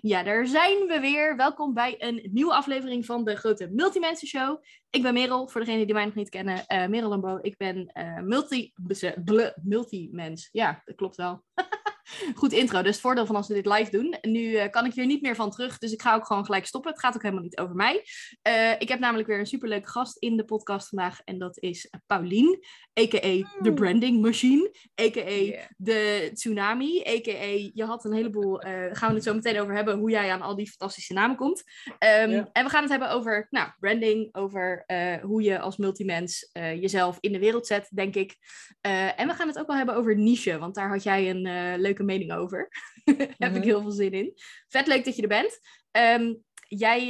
Ja, daar zijn we weer. Welkom bij een nieuwe aflevering van de Grote Multimensen Show. Ik ben Merel, voor degenen die mij nog niet kennen. eh Merel Lambo. Ik ben eh multi, multimens. Ja, dat klopt wel. Goed intro, dus het voordeel van als we dit live doen. Nu eh, kan ik hier niet meer van terug, dus ik ga ook gewoon gelijk stoppen. Het gaat ook helemaal niet over mij. Eh, ik heb namelijk weer een superleuke gast in de podcast vandaag. En dat is Paulien, a.k.a. de Branding Machine. A.k.a. Yeah. de Tsunami. A.k.a. je had een heleboel... eh, gaan we het zo meteen over hebben, hoe jij aan al die fantastische namen komt. Ehm. En we gaan het hebben over nou, branding, over hoe je als multimens jezelf in de wereld zet, denk ik. En we gaan het ook wel hebben over niche, want daar had jij een eh, mening over. Heb ik Mhm. heel veel zin in. Vet leuk dat je er bent. Ehm, jij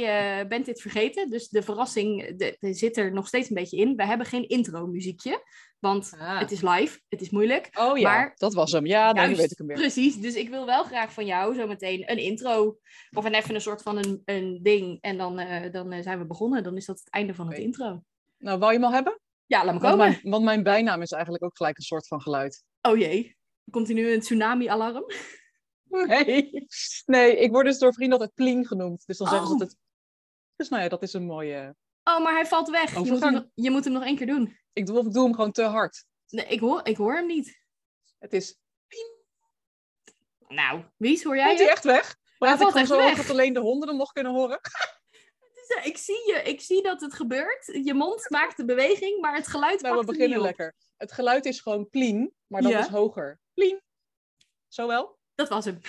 eh, bent dit vergeten, dus de verrassing de, de zit er nog steeds een beetje in. We hebben geen intro muziekje, want Ah. het is live, het is moeilijk. Oh ja, Maar- dat was hem. Ja, nu Juist, weet ik hem weer. Precies, dus ik wil wel graag van jou zometeen een intro. Of een even een soort van een, een ding. En dan, eh, dan eh, zijn we begonnen. Dan is dat het einde van het intro. Nou, wou je hem al hebben? Ja, laat me Want komen. mijn, want mijn bijnaam is eigenlijk ook gelijk een soort van geluid. Oh jee. Komt er nu een tsunami-alarm? Nee. nee, ik word dus door vrienden altijd Plien genoemd. Dus dan zeggen ze Oh. het. Dus nou ja, dat is een mooie... Oh, maar hij valt weg. Je moet, hem, je moet hem nog één keer doen. Ik doe, ik doe hem gewoon te hard. Nee, ik, hoor, ik hoor hem niet. Het is... Nou, Wies, hoor jij Komt hij echt weg? Praat ik valt gewoon echt zo weg. dat alleen de honden hem nog kunnen horen? Ik zie, je, ik zie dat het gebeurt. Je mond maakt de beweging, maar het geluid Nou, we beginnen lekker. Het geluid is gewoon Plien, maar dat Ja. is hoger. Plien. Zo wel? Dat was hem.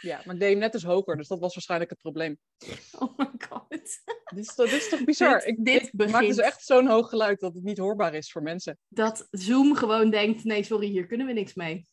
Ja, maar ik deed hem net dus hoger, dus dat was waarschijnlijk het probleem. Oh my god. Dit is, toch- dit is toch bizar? Dit- ik, dit ik maak dus echt zo'n hoog geluid dat het niet hoorbaar is voor mensen. Dat Zoom gewoon denkt, nee, sorry, hier kunnen we niks mee.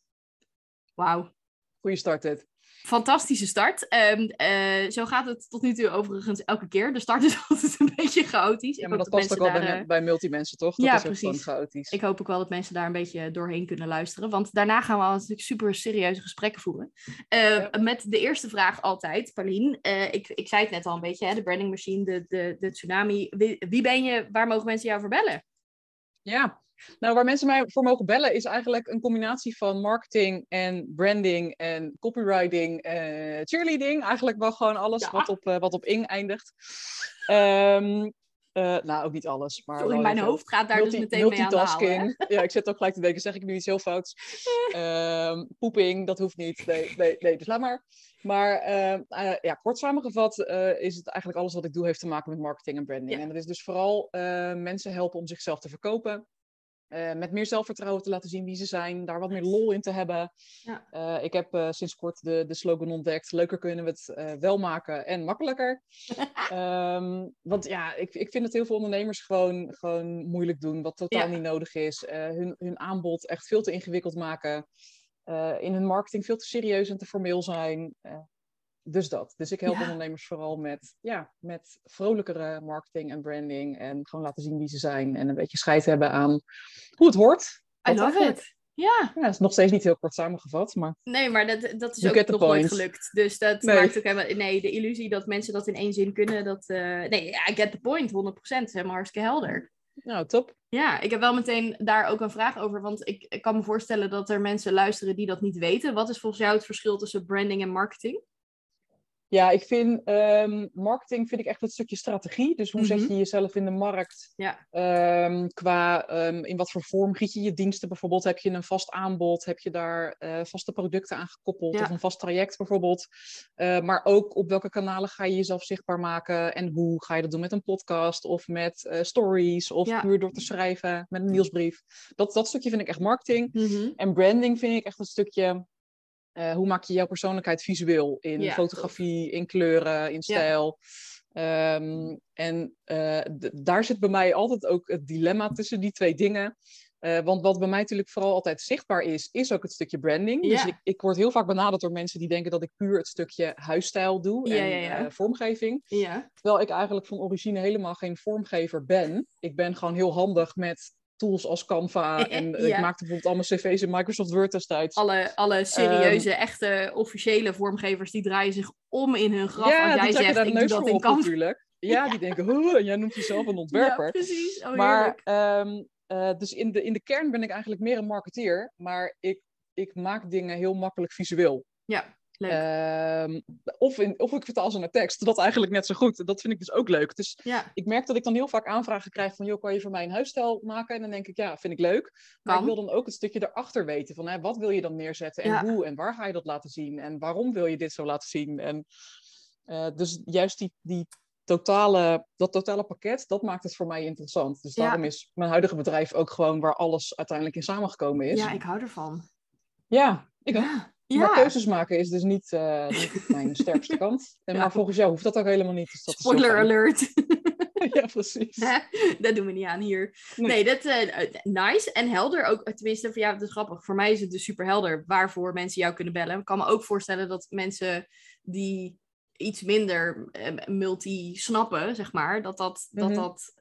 Wauw. Goeie start dit. Fantastische start. Ehm, eh, zo gaat het tot nu toe overigens elke keer. De start is altijd een beetje chaotisch. Ja, maar dat past ook wel bij, eh, bij multimensen, toch? Dat ja, is ook precies. gewoon chaotisch. Ik hoop ook wel dat mensen daar een beetje doorheen kunnen luisteren. Want daarna gaan we natuurlijk super serieuze gesprekken voeren. Eh, Ja. Met de eerste vraag altijd, Paulien. Eh, ik, ik zei het net al een beetje, hè, de branding machine, de, de, de tsunami. Wie, wie ben je? Waar mogen mensen jou voor bellen? Ja, nou waar mensen mij voor mogen bellen is eigenlijk een combinatie van marketing en branding en copywriting en cheerleading. Eigenlijk wel gewoon alles Ja. wat, op, eh, wat op ing eindigt. Ehm, eh, nou, ook niet alles, maar Sorry, mijn hoofd gaat daar Multi- dus meteen mee aan multitasking. Ja, ik zit ook gelijk te denken, zeg ik nu iets heel fouts? Ehm, poeping, dat hoeft niet. Nee, nee, nee, dus laat maar. Maar ehm, eh, ja, kort samengevat is het eigenlijk alles wat ik doe heeft te maken met marketing en branding. Ja. En dat is dus vooral mensen helpen om zichzelf te verkopen. Eh, met meer zelfvertrouwen te laten zien wie ze zijn, daar wat meer lol in te hebben. Ja. Eh, ik heb eh, sinds kort de, de slogan ontdekt: leuker kunnen we het wel maken en makkelijker. Ehm, want ja, ik, ik vind dat heel veel ondernemers gewoon, gewoon moeilijk doen, wat totaal Ja. niet nodig is. Hun, hun aanbod echt veel te ingewikkeld maken. In hun marketing veel te serieus en te formeel zijn. Dus dat. Dus ik help Ja. ondernemers vooral met, ja, met vrolijkere marketing en branding. En gewoon laten zien wie ze zijn. En een beetje scheid hebben aan hoe het hoort. I Dat love eigenlijk. it. Ja, Ja, het is nog steeds niet heel kort samengevat, maar nee, maar dat, dat is You ook nog nooit gelukt. Dus dat Nee. maakt ook helemaal... Nee, de illusie dat mensen dat in één zin kunnen, dat... eh, nee, I get the point, 100%. Dat is helemaal hartstikke helder. nou, top. Ja, ik heb wel meteen daar ook een vraag over. Want ik, ik kan me voorstellen dat er mensen luisteren die dat niet weten. Wat is volgens jou het verschil tussen branding en marketing? Ja, ik vind ehm, marketing vind ik echt het stukje strategie. Dus hoe zet Mhm. je jezelf in de markt? Ja. Ehm, qua ehm, in wat voor vorm giet je je diensten bijvoorbeeld? Heb je een vast aanbod? Heb je daar eh, vaste producten aan gekoppeld? Ja. Of een vast traject bijvoorbeeld? Eh, maar ook op welke kanalen ga je jezelf zichtbaar maken? En hoe ga je dat doen met een podcast of met eh, stories? Of Ja. puur door te schrijven met een nieuwsbrief? Dat, dat stukje vind ik echt marketing. Mhm. En branding vind ik echt een stukje. Eh, hoe maak je jouw persoonlijkheid visueel? In Ja, fotografie, in kleuren, in stijl. Ehm, en eh, daar zit bij mij altijd ook het dilemma tussen die twee dingen. Eh, want wat bij mij natuurlijk vooral altijd zichtbaar is, is ook het stukje branding. Dus ik, ik word heel vaak benaderd door mensen die denken dat ik puur het stukje huisstijl doe en vormgeving. Ja. Terwijl ik eigenlijk van origine helemaal geen vormgever ben. Ik ben gewoon heel handig met tools als Canva. En eh, Ja. ik maakte bijvoorbeeld allemaal cv's in Microsoft Word destijds. Alle, alle serieuze, Ehm, echte, officiële vormgevers die draaien zich om in hun graf. ja, jij zegt, daar ik doe neus dat in op Canva. natuurlijk. Ja, die denken, "Huh, jij noemt jezelf een ontwerper. Ja, precies. Oh, maar ehm, eh, dus in de, in de kern ben ik eigenlijk meer een marketeer. Maar ik, ik maak dingen heel makkelijk visueel. Ja. Leuk. Ehm, of, in, of ik vertaal ze naar tekst. Dat eigenlijk net zo goed. Dat vind ik dus ook leuk. Dus ja, ik merk dat ik dan heel vaak aanvragen krijg van... joh, kan je voor mij een huisstijl maken? En dan denk ik, ja, vind ik leuk. Maar Kan. ik wil dan ook het stukje erachter weten. Van, hè, wat wil je dan neerzetten? En Ja. hoe? En waar ga je dat laten zien? En waarom wil je dit zo laten zien? En eh, dus juist die, die totale, dat totale pakket, dat maakt het voor mij interessant. Dus Ja. daarom is mijn huidige bedrijf ook gewoon... waar alles uiteindelijk in samengekomen is. ja, ik hou ervan. Ja, ik ook. Ja. Maar Ja. keuzes maken is dus niet, eh, niet mijn sterkste kant. En Ja. Maar volgens jou hoeft dat ook helemaal niet. Dus dat Spoiler alert. ja, precies. dat doen we niet aan hier. Nee, dat eh, nice en helder ook. Tenminste, voor jou, dat is grappig. Voor mij is het dus super helder waarvoor mensen jou kunnen bellen. Ik kan me ook voorstellen dat mensen die iets minder eh, multi snappen, zeg maar, dat dat, dat, Mhm. dat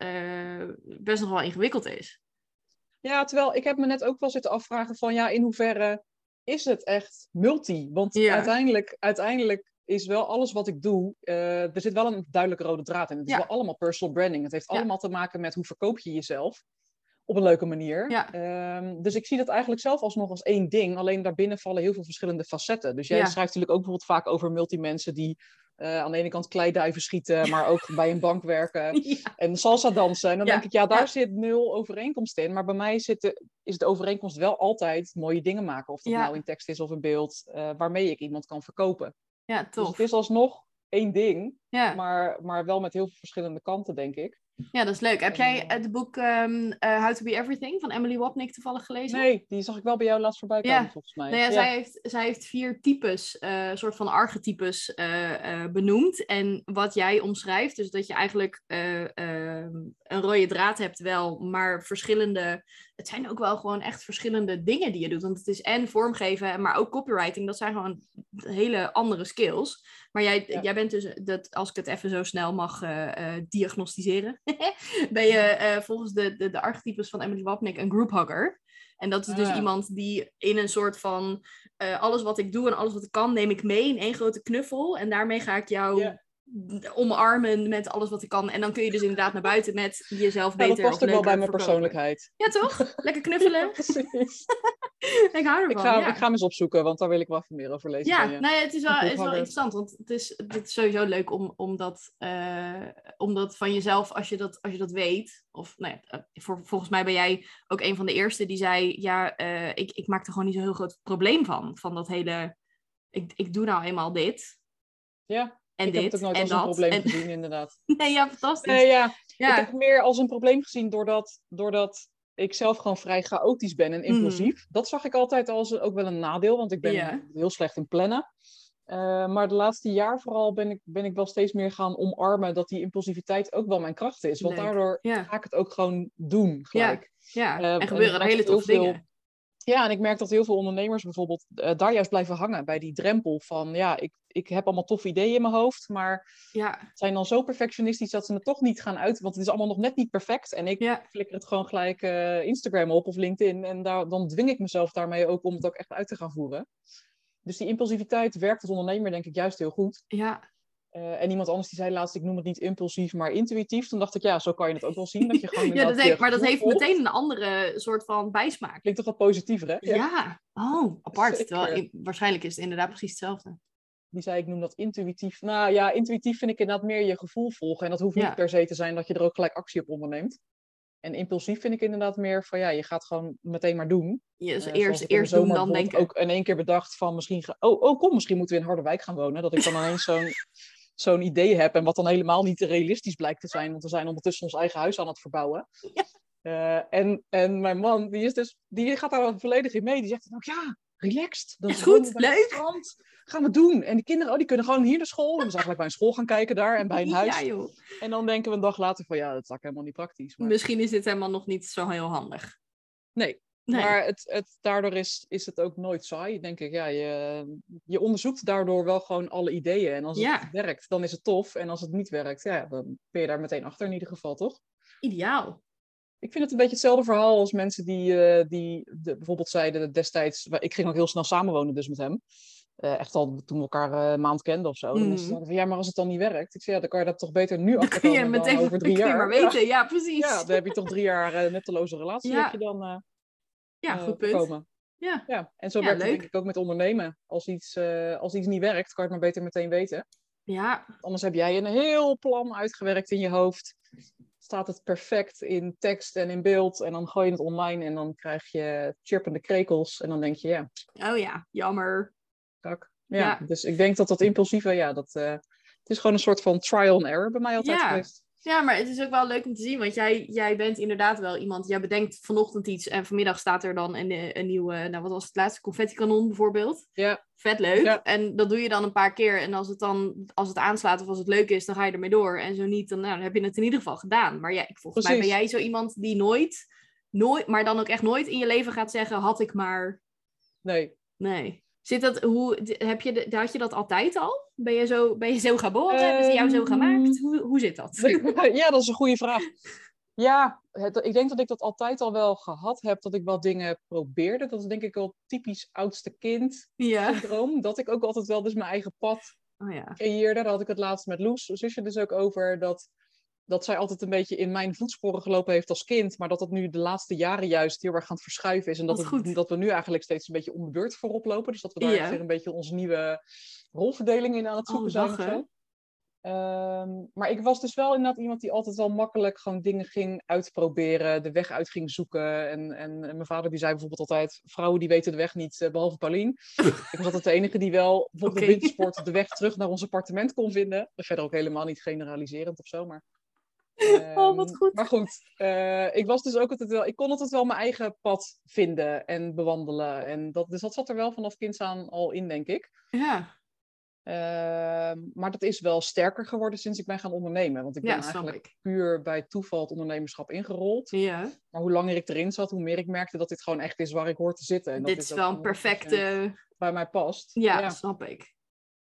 best nog wel ingewikkeld is. Ja, terwijl ik heb me net ook wel zitten afvragen van ja, in hoeverre is het echt multi? Want Ja. uiteindelijk, uiteindelijk is wel alles wat ik doe, eh, er zit wel een duidelijke rode draad in. Het is wel allemaal personal branding. Het heeft allemaal te maken met hoe verkoop je jezelf op een leuke manier. Ja. Ehm, dus ik zie dat eigenlijk zelf alsnog als één ding. Alleen daarbinnen vallen heel veel verschillende facetten. Dus jij Ja. schrijft natuurlijk ook bijvoorbeeld vaak over multimensen die eh, aan de ene kant kleiduiven schieten, maar ook bij een bank werken ja. en salsa dansen. En dan denk ik, ja, daar zit nul overeenkomst in. Maar bij mij zit de, is de overeenkomst wel altijd mooie dingen maken. Of dat nou in tekst is of in beeld, eh, waarmee ik iemand kan verkopen. ja, Dus tof. het is alsnog één ding, maar, maar wel met heel veel verschillende kanten, denk ik. Ja, dat is leuk. Heb jij Eh. het boek ehm, eh, How to Be Everything van Emily Wapnick toevallig gelezen? Nee, die zag ik wel bij jou laatst voorbij Ja. komen, volgens mij. Nou ja, Ja. Zij, heeft, zij heeft vier types, eh soort van archetypes eh, benoemd. En wat jij omschrijft, dus dat je eigenlijk eh, ehm, een rode draad hebt wel, maar verschillende... Het zijn ook wel gewoon echt verschillende dingen die je doet. Want het is en vormgeven, maar ook copywriting. Dat zijn gewoon hele andere skills. Maar jij, Ja. jij bent dus, dat, als ik het even zo snel mag eh, diagnosticeren, ben je eh, volgens de, de, de archetypes van Emily Wapnick een group hugger. En dat is dus Ah. iemand die in een soort van alles wat ik doe en alles wat ik kan, neem ik mee in één grote knuffel. En daarmee ga ik jou Ja. Omarmen met alles wat ik kan. En dan kun je dus inderdaad naar buiten met jezelf Ja, beter dat past ook wel bij mijn verkopen. persoonlijkheid. Ja, toch? Lekker knuffelen. Ik hou ervan. Ik ga, ja. ik ga hem eens opzoeken, want daar wil ik wel even meer over lezen. Ja, nou ja, het is wel, het is wel interessant, want het is, het is sowieso leuk om, om, dat, eh, om dat van jezelf, als je dat, als je dat weet, of nou ja, eh, voor, volgens mij ben jij ook een van de eerste die zei, ja, eh, ik, ik maak er gewoon niet zo'n heel groot probleem van, van dat hele, ik, ik doe nou eenmaal dit ja en ik dit heb het ook nooit als een dat. probleem en, gezien, inderdaad. nee, ja, fantastisch. Nee, ja, ja, Ik heb het meer als een probleem gezien doordat, doordat ik zelf gewoon vrij chaotisch ben en impulsief. Dat zag ik altijd als een- ook wel een nadeel, want ik ben Mhm. Ja. heel slecht in plannen. Eh, maar de laatste jaar vooral ben ik, ben ik wel steeds meer gaan omarmen dat die impulsiviteit ook wel mijn kracht is. Want Leuk. daardoor ja, ga ik het ook gewoon doen gelijk. ja. Eh, en gebeuren en er hele toffe veel- dingen. Ja, en ik merk dat heel veel ondernemers bijvoorbeeld eh, daar juist blijven hangen bij die drempel van ja, ik, ik heb allemaal toffe ideeën in mijn hoofd, maar Ja, zijn dan zo perfectionistisch dat ze het toch niet gaan uit. Want het is allemaal nog net niet perfect. En ik ja, flikker het gewoon gelijk eh, Instagram op of LinkedIn. En daar, dan dwing ik mezelf daarmee ook om het ook echt uit te gaan voeren. Dus die impulsiviteit werkt als ondernemer denk ik juist heel goed. ja. Eh, en iemand anders die zei laatst, ik noem het niet impulsief, maar intuïtief. Toen dacht ik, ja, zo kan je het ook wel zien. Dat je gewoon ja dat heeft, maar dat heeft volgt. meteen een andere soort van bijsmaak. Klinkt toch wat positiever, hè? Ja, oh, apart. Terwijl, waarschijnlijk is het inderdaad precies hetzelfde. Die zei, ik noem dat intuïtief. Nou ja, intuïtief vind ik inderdaad meer je gevoel volgen. En dat hoeft Ja. niet per se te zijn dat je er ook gelijk actie op onderneemt. En impulsief vind ik inderdaad meer van, ja, je gaat gewoon meteen maar doen. Je dus Eh, eerst, eerst doen, dan denken. ook in één keer bedacht van misschien... ga- Oh, oh, kom, misschien moeten we in Harderwijk gaan wonen. Dat ik dan ineens zo'n zo'n idee heb. En wat dan helemaal niet realistisch blijkt te zijn. Want we zijn ondertussen ons eigen huis aan het verbouwen. Ja. Eh, en, en mijn man, die, is dus, die gaat daar volledig in mee. Die zegt dan ook, ja, relaxed. Dan Is goed, leuk. Gaan we doen. En die kinderen, oh, die kunnen gewoon hier naar school. En we zijn gelijk bij een school gaan kijken daar. En bij een huis. Ja, joh. En dan denken we een dag later van, ja, dat is eigenlijk helemaal niet praktisch. Maar... Misschien is dit helemaal nog niet zo heel handig. Nee, Nee. Maar het, het, daardoor is, is het ook nooit saai, denk ik. Ja, je, je onderzoekt daardoor wel gewoon alle ideeën. En als Ja. het werkt, dan is het tof. En als het niet werkt, ja, dan ben je daar meteen achter in ieder geval, toch? Ideaal. Ik vind het een beetje hetzelfde verhaal als mensen die, eh, die de, bijvoorbeeld zeiden destijds... Ik ging ook heel snel samenwonen dus met hem. Eh, echt al toen we elkaar eh, een maand kenden of zo. Van, ja, maar als het dan niet werkt... Ik zei, ja, dan kan je dat toch beter nu Dan achterkomen meteen dan over drie jaar. maar weten. Ja, precies. Ja, dan heb je toch drie jaar netteloze relatie Ja. heb je dan... Ja, eh, goed punt. Ja. ja. En zo Ja, werkt het denk ik ook met ondernemen. Als iets, eh, als iets niet werkt, kan je het maar beter meteen weten. Ja, Anders heb jij een heel plan uitgewerkt in je hoofd. Staat het perfect in tekst en in beeld. En dan gooi je het online en dan krijg je chirpende krekels. En dan denk je, ja, oh ja, jammer. kak. Ja, Ja. dus ik denk dat dat impulsieve, ja, dat... eh, het is gewoon een soort van trial and error bij mij altijd Ja. geweest. Ja, maar het is ook wel leuk om te zien, want jij, jij bent inderdaad wel iemand, jij bedenkt vanochtend iets en vanmiddag staat er dan een, een nieuwe, nou wat was het laatste, confetti-kanon bijvoorbeeld. Ja, Vet leuk. Ja. En dat doe je dan een paar keer en als het dan, als het aanslaat of als het leuk is, dan ga je ermee door. En zo niet, dan, nou, dan heb je het in ieder geval gedaan. Maar ja, ik- volgens mij ben Precies. jij zo iemand die nooit, nooit, maar dan ook echt nooit in je leven gaat zeggen, had ik maar, nee. nee. Zit dat, hoe, heb je, had je dat altijd al? Ben je zo, ben je zo geboren? Hebben ze jou zo Ehm, gemaakt? Hoe, hoe zit dat? ja, dat is een goede vraag. Ja, het- ik denk dat ik dat altijd al wel gehad heb, dat ik wel dingen probeerde. Dat is denk ik wel typisch oudste kind Ja. syndroom. Dat ik ook altijd wel dus mijn eigen pad Oh ja. creëerde. Daar had ik het laatst met Loes, zusje, dus ook over. Dat, dat zij altijd een beetje in mijn voetsporen gelopen heeft als kind. Maar dat dat nu de laatste jaren juist heel erg aan het verschuiven is. En dat, het- dat we nu eigenlijk steeds een beetje om de beurt voorop lopen. Dus dat we daar weer een beetje onze nieuwe rolverdeling in aan het zoeken Oh, zijn. lachen. zo. Ehm, maar ik was dus wel inderdaad iemand die altijd wel makkelijk gewoon dingen ging uitproberen, de weg uit ging zoeken. En, en, en mijn vader die zei bijvoorbeeld altijd, vrouwen die weten de weg niet, eh, behalve Paulien. ik was altijd de enige die wel bijvoorbeeld op wintersport de weg terug naar ons appartement kon vinden. Verder ook helemaal niet generaliserend of zo, maar... Oh, wat Ehm, goed. Maar goed, eh, ik was dus ook altijd wel, ik kon altijd wel mijn eigen pad vinden en bewandelen. En dat, dus dat zat er wel vanaf kinds aan al in, denk ik. Ja. Ehm, maar dat is wel sterker geworden sinds ik ben gaan ondernemen. Want ik ben Ja, eigenlijk ik. puur bij toeval het ondernemerschap ingerold. Ja. Maar hoe langer ik erin zat, hoe meer ik merkte dat dit gewoon echt is waar ik hoor te zitten. En dat Dit is wel een 100% perfecte... Bij mij past. Ja, snap ik.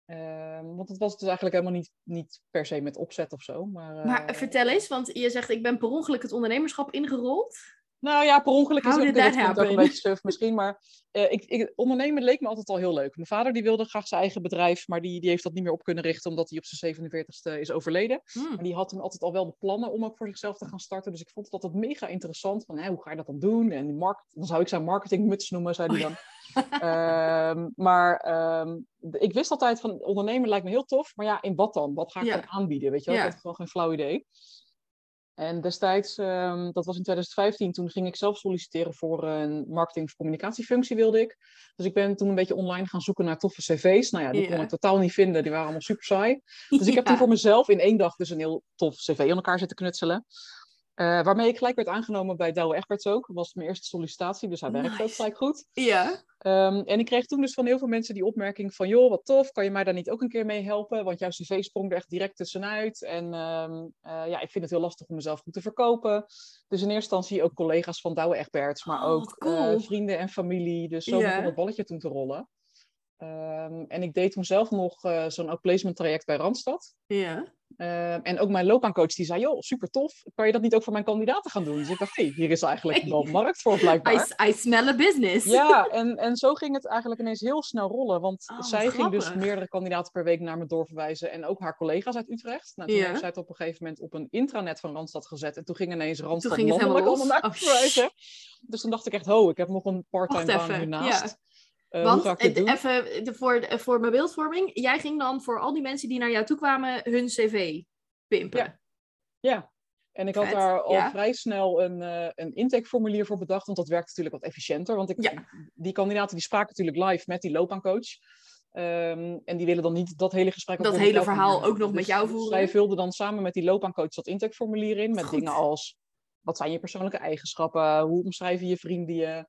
Ehm, want het was dus eigenlijk helemaal niet, niet per se met opzet of zo. Maar, Maar eh, vertel eens, want je zegt ik ben per ongeluk het ondernemerschap ingerold. Nou ja, per ongeluk is How ook, dat een beetje suf misschien. Maar eh, ik, ik, ondernemen leek me altijd al heel leuk. Mijn vader die wilde graag zijn eigen bedrijf, maar die, die heeft dat niet meer op kunnen richten omdat hij op zijn 47ste is overleden. Hmm. Maar die had toen altijd al wel de plannen om ook voor zichzelf te gaan starten. Dus ik vond het altijd mega interessant. Van, hoe ga je dat dan doen? En die markt, dan zou ik zijn marketingmuts noemen, zei hij dan. Ehm, maar ehm, ik wist altijd van ondernemen lijkt me heel tof. Maar ja, in wat dan? Wat ga ik Ja. dan aanbieden? Weet je wel? Ja. Ik had gewoon geen flauw idee. En destijds, ehm, dat was in 2015, toen ging ik zelf solliciteren voor een marketing- of communicatiefunctie wilde ik. Dus ik ben toen een beetje online gaan zoeken naar toffe cv's. Nou ja, die kon ik totaal niet vinden. Die waren allemaal super saai. Dus ik heb toen voor mezelf in één dag dus een heel tof cv aan elkaar zitten knutselen. Eh, waarmee ik gelijk werd aangenomen bij Douwe Egberts ook. Dat was mijn eerste sollicitatie, dus hij werkte ook gelijk goed. Ja. Ehm, en ik kreeg toen dus van heel veel mensen die opmerking van... joh, wat tof, kan je mij daar niet ook een keer mee helpen? Want jouw cv sprong er echt direct tussenuit. En ehm, eh, ja, ik vind het heel lastig om mezelf goed te verkopen. Dus in eerste instantie ook collega's van Douwe Egberts... maar Oh, ook cool. eh, vrienden en familie. Dus zo begon het balletje toen te rollen. Ehm, en ik deed toen zelf nog eh, zo'n outplacement traject bij Randstad. Ja. Ehm, en ook mijn loopbaancoach die zei, joh, super tof. Kan je dat niet ook voor mijn kandidaten gaan doen? Dus ik dacht, hé, hier is eigenlijk Hey. wel markt voor blijkbaar. I, I smell a business. Ja, en, en zo ging het eigenlijk ineens heel snel rollen. Want Oh, zij ging dus meerdere kandidaten per week naar me doorverwijzen. En ook haar collega's uit Utrecht. Nou, toen Ja. heeft zij het op een gegeven moment op een intranet van Randstad gezet. En toen ging ineens Randstad ging landelijk helemaal allemaal naar Oh, verwijzen. Dus toen dacht ik echt, ho, ik heb nog een parttime baan hiernaast. Want ik dit eh, doen? even de- voor, voor mijn beeldvorming. Jij ging dan voor al die mensen die naar jou toe kwamen hun cv pimpen. Ja. Ja. En ik had Vet, daar al ja. vrij snel een, eh, een intakeformulier voor bedacht, want dat werkt natuurlijk wat efficiënter. Want ik, Ja. die kandidaten die spraken natuurlijk live met die loopbaancoach. Ehm, en die willen dan niet dat hele gesprek Dat hele verhaal voeren. ook nog met Dus- jou voeren. Zij vulden dan samen met die loopbaancoach dat intakeformulier in. Met Goed. dingen als, wat zijn je persoonlijke eigenschappen? Hoe omschrijven je vrienden je?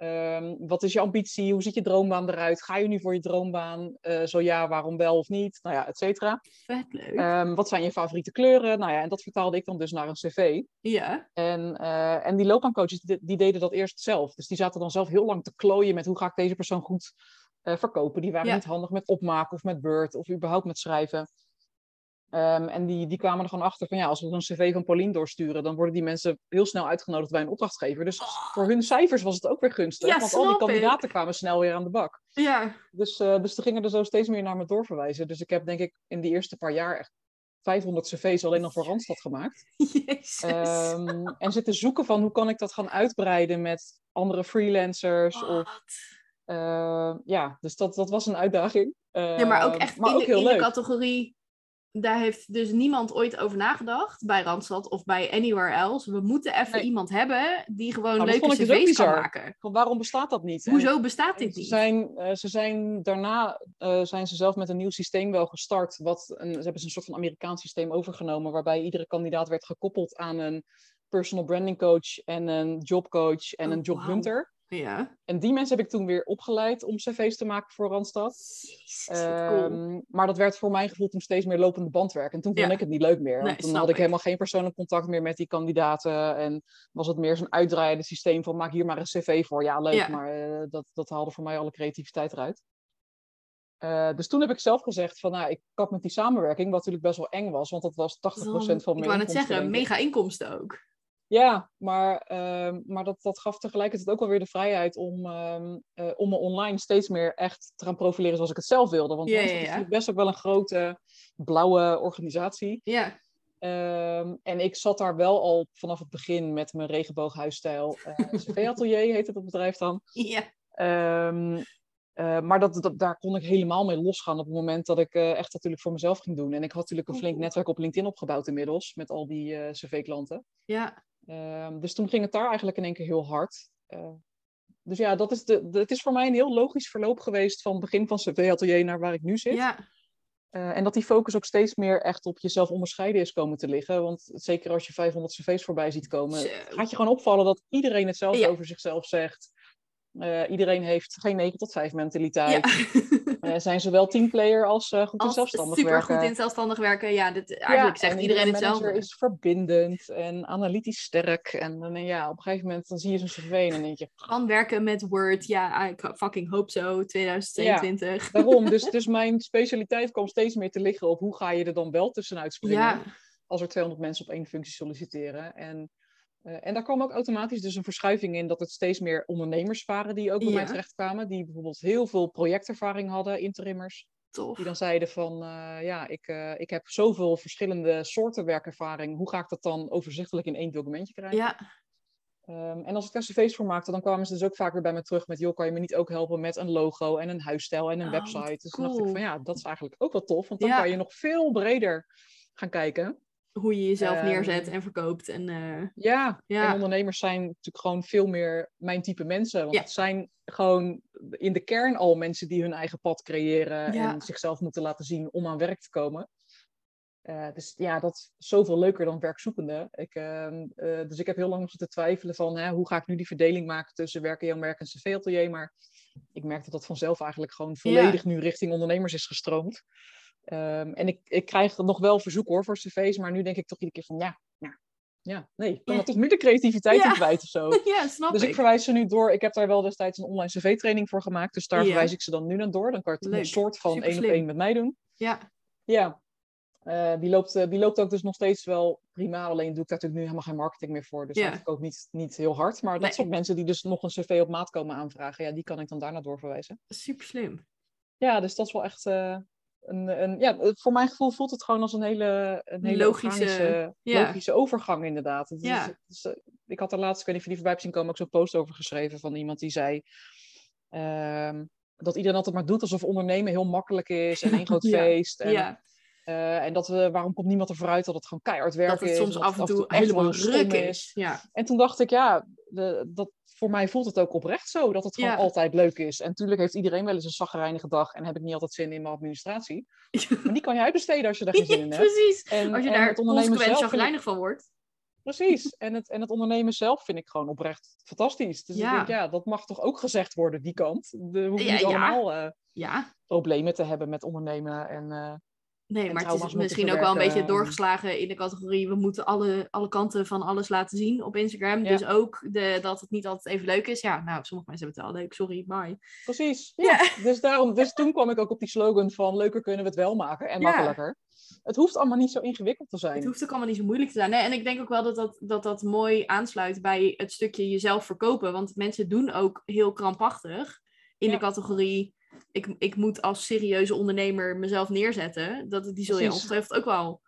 Ehm, wat is je ambitie? Hoe ziet je droombaan eruit? Ga je nu voor je droombaan? Eh, zo ja, waarom wel of niet? Nou ja, et cetera. Vet leuk. Ehm, wat zijn je favoriete kleuren? Nou ja, en dat vertaalde ik dan dus naar een cv. ja. En, eh, en die loopbaancoaches, die, die deden dat eerst zelf. Dus die zaten dan zelf heel lang te klooien met hoe ga ik deze persoon goed eh, verkopen. Die waren Ja. niet handig met opmaken of met Word of überhaupt met schrijven. Ehm, en die, die kwamen er gewoon achter van ja, als we een cv van Pauline doorsturen, dan worden die mensen heel snel uitgenodigd bij een opdrachtgever. Dus voor hun cijfers was het ook weer gunstig, Ja, want al die ik. kandidaten kwamen snel weer aan de bak. Ja. Dus, eh dus er gingen er zo steeds meer naar me doorverwijzen. Dus ik heb denk ik in die eerste paar jaar echt 500 cv's alleen al voor Randstad gemaakt. Jezus. Ehm, en zitten zoeken van hoe kan ik dat gaan uitbreiden met andere freelancers. Of, eh, ja, dus dat, dat was een uitdaging. Ja, maar ook Ehm, echt maar in, ook de, heel in de categorie. Daar heeft dus niemand ooit over nagedacht bij Randstad of bij anywhere else. We moeten even Nee. iemand hebben die gewoon Nou, leuke dus cv's kan bizar. maken. Waarom bestaat dat niet? En- Hoezo bestaat dit Ze niet? zijn, eh, ze zijn daarna eh, zijn ze zelf met een nieuw systeem wel gestart. Wat een, ze hebben een soort van Amerikaans systeem overgenomen, waarbij iedere kandidaat werd gekoppeld aan een personal branding coach en een jobcoach en Oh, een jobhunter. Ja. En die mensen heb ik toen weer opgeleid om cv's te maken voor Randstad. Jezus, wat cool. Ehm, maar dat werd voor mijn gevoel toen steeds meer lopende bandwerk. En toen vond Ja. ik het niet leuk meer. Nee, toen had ik ik. helemaal geen persoonlijk contact meer met die kandidaten. En was het meer zo'n uitdraaiende systeem van maak hier maar een cv voor. Ja, leuk, Ja. maar eh, dat, dat haalde voor mij alle creativiteit eruit. Eh, dus toen heb ik zelf gezegd van nou, ik kap met die samenwerking, wat natuurlijk best wel eng was, want dat was 80% Dan- van ik mijn wou net inkomsten, zeggen, ik. mega inkomsten ook. Ja, maar, ehm, maar dat, dat gaf tegelijkertijd ook wel weer de vrijheid om, ehm, eh, om me online steeds meer echt te gaan profileren zoals ik het zelf wilde. Want Randstad ja, is best ook wel een grote blauwe organisatie. Ja. Ehm, en ik zat daar wel al vanaf het begin met mijn regenbooghuisstijl. eh CV-atelier heet het op bedrijf dan. Ja. Eh, maar dat, dat, daar kon ik helemaal mee losgaan op het moment dat ik eh, echt natuurlijk voor mezelf ging doen. En ik had natuurlijk een flink netwerk op LinkedIn opgebouwd inmiddels, met al die eh, cv-klanten. Ja. Ehm, dus toen ging het daar eigenlijk in één keer heel hard. Eh, dus ja, dat is de, de- het is voor mij een heel logisch verloop geweest van het begin van CV-atelier naar waar ik nu zit. Ja. Eh, en dat die focus ook steeds meer echt op jezelf onderscheiden is komen te liggen. Want zeker als je 500 cv's voorbij ziet komen, Zo. gaat je gewoon opvallen dat iedereen hetzelfde Ja. over zichzelf zegt. Eh, iedereen heeft geen 9 tot 5 mentaliteit. Ja. Eh, zijn zowel teamplayer als eh, goed in zelfstandig super werken. goed in zelfstandig werken. Ja, dit, eigenlijk Ja, zegt en iedereen iedere hetzelfde. manager is verbindend en analytisch sterk. En dan, ja, op een gegeven moment dan zie je zo'n cv en dan denk je... Kan werken met Word. Ja, ik fucking hoop zo. 2022. Daarom, dus, dus mijn specialiteit kwam steeds meer te liggen op hoe ga je er dan wel tussenuit springen. Ja. Als er 200 mensen op één functie solliciteren. En, eh, en daar kwam ook automatisch dus een verschuiving in dat het steeds meer ondernemers waren die ook bij mij Ja. terechtkwamen. Die bijvoorbeeld heel veel projectervaring hadden, interimmers. Tof. Die dan zeiden van, eh, ja, ik, eh, ik heb zoveel verschillende soorten werkervaring. Hoe ga ik dat dan overzichtelijk in één documentje krijgen? Ja. Ehm, en als ik daar cv's voor maakte, dan kwamen ze dus ook vaak weer bij me terug met... joh, kan je me niet ook helpen met een logo en een huisstijl en een Oh, website? Dus toen dacht ik van ja, dat is eigenlijk ook wel tof. Want dan Ja. kan je nog veel breder gaan kijken. Hoe je jezelf Ehm, neerzet en verkoopt. En, eh, Ja, Ja. en ondernemers zijn natuurlijk gewoon veel meer mijn type mensen. Want Ja. het zijn gewoon in de kern al mensen die hun eigen pad creëren... Ja. en zichzelf moeten laten zien om aan werk te komen. Eh, dus ja, dat is zoveel leuker dan werkzoekende. Ik, ehm, eh, dus ik heb heel lang zitten twijfelen van hè, hoe ga ik nu die verdeling maken tussen werken, jouw merk en cv-atelier. Maar ik merk dat dat vanzelf eigenlijk gewoon volledig nu richting ondernemers is gestroomd. Ehm, en ik, ik krijg nog wel verzoek hoor voor cv's, maar nu denk ik toch iedere keer van ja, ja, ja nee, ik kan Ja. toch nu de creativiteit Ja. in kwijt of zo. ja, snap Dus ik. ik verwijs ze nu door. Ik heb daar wel destijds een online cv-training voor gemaakt. Dus daar Ja. verwijs ik ze dan nu naar door. Dan kan je het een soort van één op één met mij doen. Ja. Ja, Eh, die, loopt, eh, die loopt ook dus nog steeds wel prima. Alleen doe ik daar natuurlijk nu helemaal geen marketing meer voor. Dus dat verkoopt niet, niet heel hard. Maar dat Nee. soort mensen die dus nog een cv op maat komen aanvragen, ja, die kan ik dan daarna doorverwijzen. Super slim. Ja, dus dat is wel echt eh, een, een. Ja, voor mijn gevoel voelt het gewoon als een hele, een hele Logische- organische, ja. logische overgang, inderdaad. Het is- Ja. is, eh, ik had er laatst, ik weet niet of je die voorbij zien komen, ook zo'n post over geschreven van iemand die zei. ehm, dat iedereen altijd maar doet alsof ondernemen heel makkelijk is en één groot Ja. feest. En, ja, eh, en dat we, waarom komt niemand er vooruit dat het gewoon keihard werken dat het is. soms af en toe echt helemaal ruk is. Ja. En toen dacht ik, ja, de, dat, voor mij voelt het ook oprecht zo. Dat het gewoon Ja. altijd leuk is. En natuurlijk heeft iedereen wel eens een zaggerijnige dag. En heb ik niet altijd zin in mijn administratie. Maar die kan je uitbesteden als je daar geen zin in hebt. Precies. En, Als je en daar het ondernemen consequent chagrijnig van wordt. Precies. En het, en het ondernemen zelf vind ik gewoon oprecht fantastisch. Dus Ja. ik denk, ja, dat mag toch ook gezegd worden, die kant. We hoeven Ja, niet allemaal eh, Ja. problemen te hebben met ondernemen. En, eh, Nee, maar het is moeten misschien ook wel een beetje verwerken. doorgeslagen in de categorie. We moeten alle, alle kanten van alles laten zien op Instagram. Ja. Dus ook de, dat het niet altijd even leuk is. Ja, nou, sommige mensen hebben het wel leuk. Sorry, bye. Precies. Ja. Dus, daarom, dus toen kwam ik ook op die slogan van leuker kunnen we het wel maken en Ja. makkelijker. Het hoeft allemaal niet zo ingewikkeld te zijn. Het hoeft ook allemaal niet zo moeilijk te zijn. Nee, en ik denk ook wel dat dat, dat dat mooi aansluit bij het stukje jezelf verkopen. Want mensen doen ook heel krampachtig in de categorie... Ik, ik moet als serieuze ondernemer mezelf neerzetten. Dat, die zul je ongetwijfeld ook wel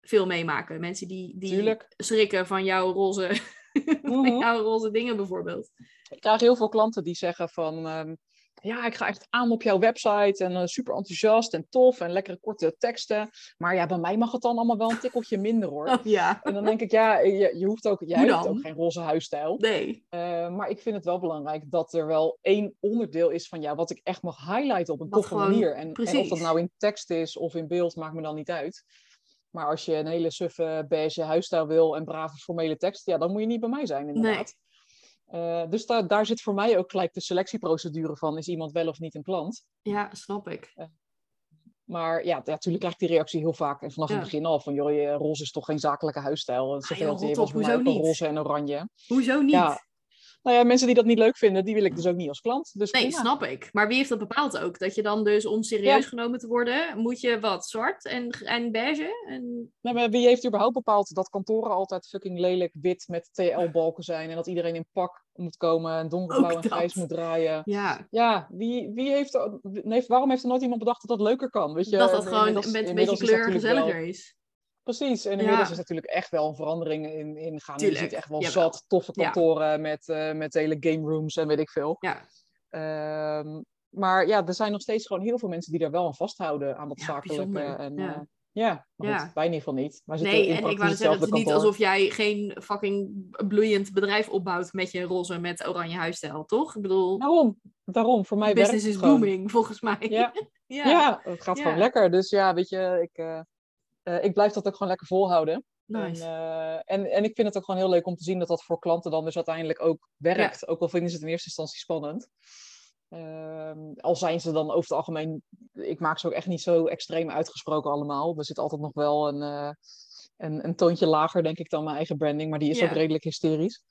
veel meemaken. Mensen die, die Tuurlijk. schrikken van jouw roze, van Mhm. jouw roze dingen bijvoorbeeld. Ik krijg heel veel klanten die zeggen van... ehm, ja, ik ga echt aan op jouw website en eh, super enthousiast en tof en lekkere korte teksten. Maar ja, bij mij mag het dan allemaal wel een tikkeltje minder hoor. Oh, ja. En dan denk ik, ja, je, je hoeft ook, jij hebt ook geen roze huisstijl. Nee. Eh, maar ik vind het wel belangrijk dat er wel één onderdeel is van jou wat ik echt mag highlighten op een toffe manier. En, en of dat nou in tekst is of in beeld, maakt me dan niet uit. Maar als je een hele suffe beige huisstijl wil en brave formele tekst, ja, dan moet je niet bij mij zijn inderdaad. Eh, dus daar daar zit voor mij ook gelijk de selectieprocedure van, is iemand wel of niet een klant? Ja, snap ik. Maar ja, natuurlijk krijg ik die reactie heel vaak. En vanaf Ja. het begin al van, joh, je roze is toch geen zakelijke huisstijl. En Ah, zoveel joh, je was mij niet? roze en oranje. Hoezo niet? Ja, Nou ja, mensen die dat niet leuk vinden, die wil ik dus ook niet als klant. Dus Nee, prima. snap ik. Maar wie heeft dat bepaald ook? Dat je dan dus om serieus Ja. genomen te worden, moet je wat? Zwart en, en beige? En... Nee, maar wie heeft überhaupt bepaald dat kantoren altijd fucking lelijk wit met TL-balken zijn en dat iedereen in pak moet komen en donkerblauw en grijs moet draaien? Ja, Ja, wie, wie heeft, nee, waarom heeft er nooit iemand bedacht dat dat leuker kan? Weet je, dat dat gewoon met een beetje kleur wel- gezelliger is. Precies, en Ja. inmiddels is natuurlijk echt wel een verandering in, in gaan. Tuurlijk, Je ziet echt wel jawel. zat toffe Ja. kantoren met, eh, met hele game rooms en weet ik veel. Ja, Ehm, maar ja, er zijn nog steeds gewoon heel veel mensen die daar wel aan vasthouden aan dat zakelijke. En, Ja. eh, ja, maar Ja. goed, wij in ieder geval niet. Zitten nee, in en ik wou zeggen, het is niet alsof jij geen fucking bloeiend bedrijf opbouwt met je roze met oranje huisstijl, toch? Ik bedoel, Daarom, daarom, voor mij werkt business is booming, volgens mij. Ja, ja. ja. het gaat gewoon lekker. Dus ja, weet je, ik, eh, eh, ik blijf dat ook gewoon lekker volhouden. nice. En, eh, en, en ik vind het ook gewoon heel leuk om te zien dat dat voor klanten dan dus uiteindelijk ook werkt. Ook al vinden ze het in eerste instantie spannend. Ehm, al zijn ze dan over het algemeen, ik maak ze ook echt niet zo extreem uitgesproken allemaal. Er zit altijd nog wel een, eh, een, een toontje lager, denk ik, dan mijn eigen branding. Maar die is Ja. ook redelijk hysterisch.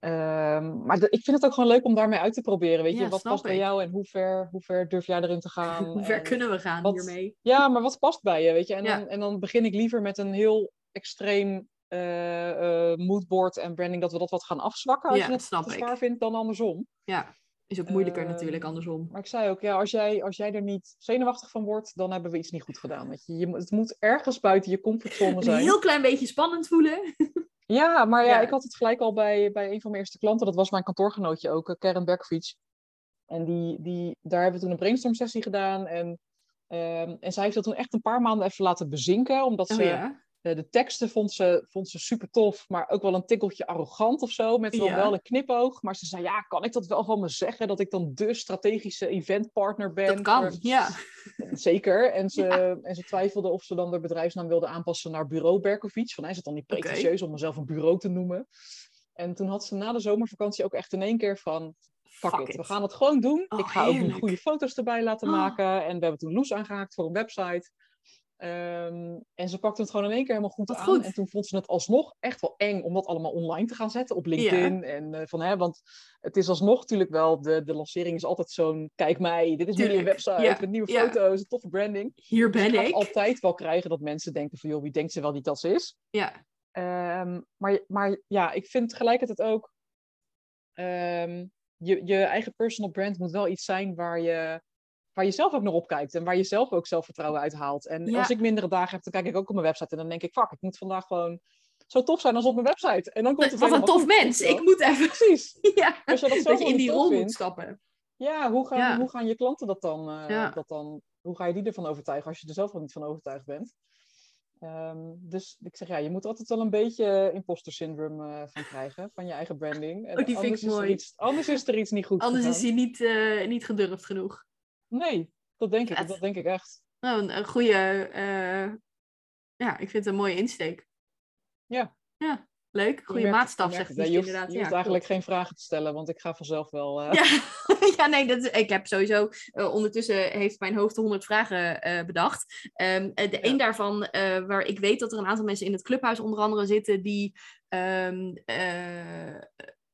Ehm, maar ik vind het ook gewoon leuk om daarmee uit te proberen. Weet Ja, je, wat past bij jou en hoe ver, hoe ver durf jij erin te gaan? Hoe ver En- kunnen we gaan wat- hiermee? ja, maar wat past bij je, weet je? En, Ja. dan, en dan begin ik liever met een heel extreem eh, moodboard en branding, dat we dat wat gaan afzwakken als Ja, je het snap te ik. zwaar vindt dan andersom. Ja, is ook moeilijker Ehm, natuurlijk andersom. Maar ik zei ook, ja, als jij, als jij er niet zenuwachtig van wordt, dan hebben we iets niet goed gedaan. Weet je. Je, het moet ergens buiten je comfortzone Een zijn. heel klein beetje spannend voelen. Ja, maar ja, Ja. ik had het gelijk al bij, bij een van mijn eerste klanten. Dat was mijn kantoorgenootje ook, eh, Karen Berkovic. En die, die, daar hebben we toen een brainstorm sessie gedaan. En, ehm, en zij heeft dat toen echt een paar maanden even laten bezinken. Omdat Oh ze ja. Eh, de teksten vond ze, vond ze super tof, maar ook wel een tikkeltje arrogant of zo. Met Ja. wel een knipoog. Maar ze zei, ja, kan ik dat wel van me zeggen? Dat ik dan de strategische eventpartner ben? Dat kan, ja. Zeker. En ze, en ze twijfelde of ze dan de bedrijfsnaam wilde aanpassen naar Bureau Berkovic. Van, is het dan niet pretentieus om mezelf een bureau te noemen? En toen had ze na de zomervakantie ook echt in één keer van... Fuck, Fuck it, we gaan het gewoon doen. Oh, ik ga ook heerlijk. goede foto's erbij laten Oh. maken. En we hebben toen Loes aangehaakt voor een website. Ehm, en ze pakte het gewoon in één keer helemaal goed Wat aan. goed. En toen vond ze het alsnog echt wel eng om dat allemaal online te gaan zetten op LinkedIn. En, eh, van, hè, want het is alsnog natuurlijk wel, de, de lancering is altijd zo'n, kijk mij, dit is nieuwe Tuurlijk, website ja, met nieuwe ja. foto's, een toffe branding. Hier Dus ben gaat ik. altijd wel krijgen dat mensen denken van, joh, wie denkt ze wel niet dat ze is? Ja, Ehm, maar, maar ja, ik vind tegelijkertijd ook, ehm, je, je eigen personal brand moet wel iets zijn waar je, waar je zelf ook naar opkijkt en waar je zelf ook zelfvertrouwen uit haalt. En Ja. als ik mindere dagen heb, dan kijk ik ook op mijn website en dan denk ik, fuck, ik moet vandaag gewoon zo tof zijn als op mijn website. En dan komt het wat een tof mens. Ik moet even... Precies. Ja, Als je dat dat je in die rol moet vindt, stappen. ja, hoe gaan, Ja. hoe gaan je klanten dat dan, eh, Ja. dat dan, hoe ga je die ervan overtuigen als je er zelf al niet van overtuigd bent? Ehm, dus ik zeg ja, je moet altijd wel een beetje imposter syndrome eh, van krijgen, van je eigen branding. En Oh, die vind anders ik Is er mooi. iets, anders is er iets niet goed Anders is hij niet, eh, niet gedurfd genoeg. Nee, dat denk ik, Vet. dat denk ik echt. Nou, een, een goede... eh, ja, ik vind het een mooie insteek. Ja. Ja, leuk. Goede merkt- maatstaf, zegt hij je hoeft, inderdaad. je hoeft ja, eigenlijk geen vragen te stellen, want ik ga vanzelf wel... eh, Ja, ja nee, dat, is- ik heb sowieso... eh, ondertussen heeft mijn hoofd 100 vragen bedacht. Ehm, eh, de Ja. een daarvan, waar ik weet dat er een aantal mensen in het clubhuis onder andere zitten... die ehm, eh,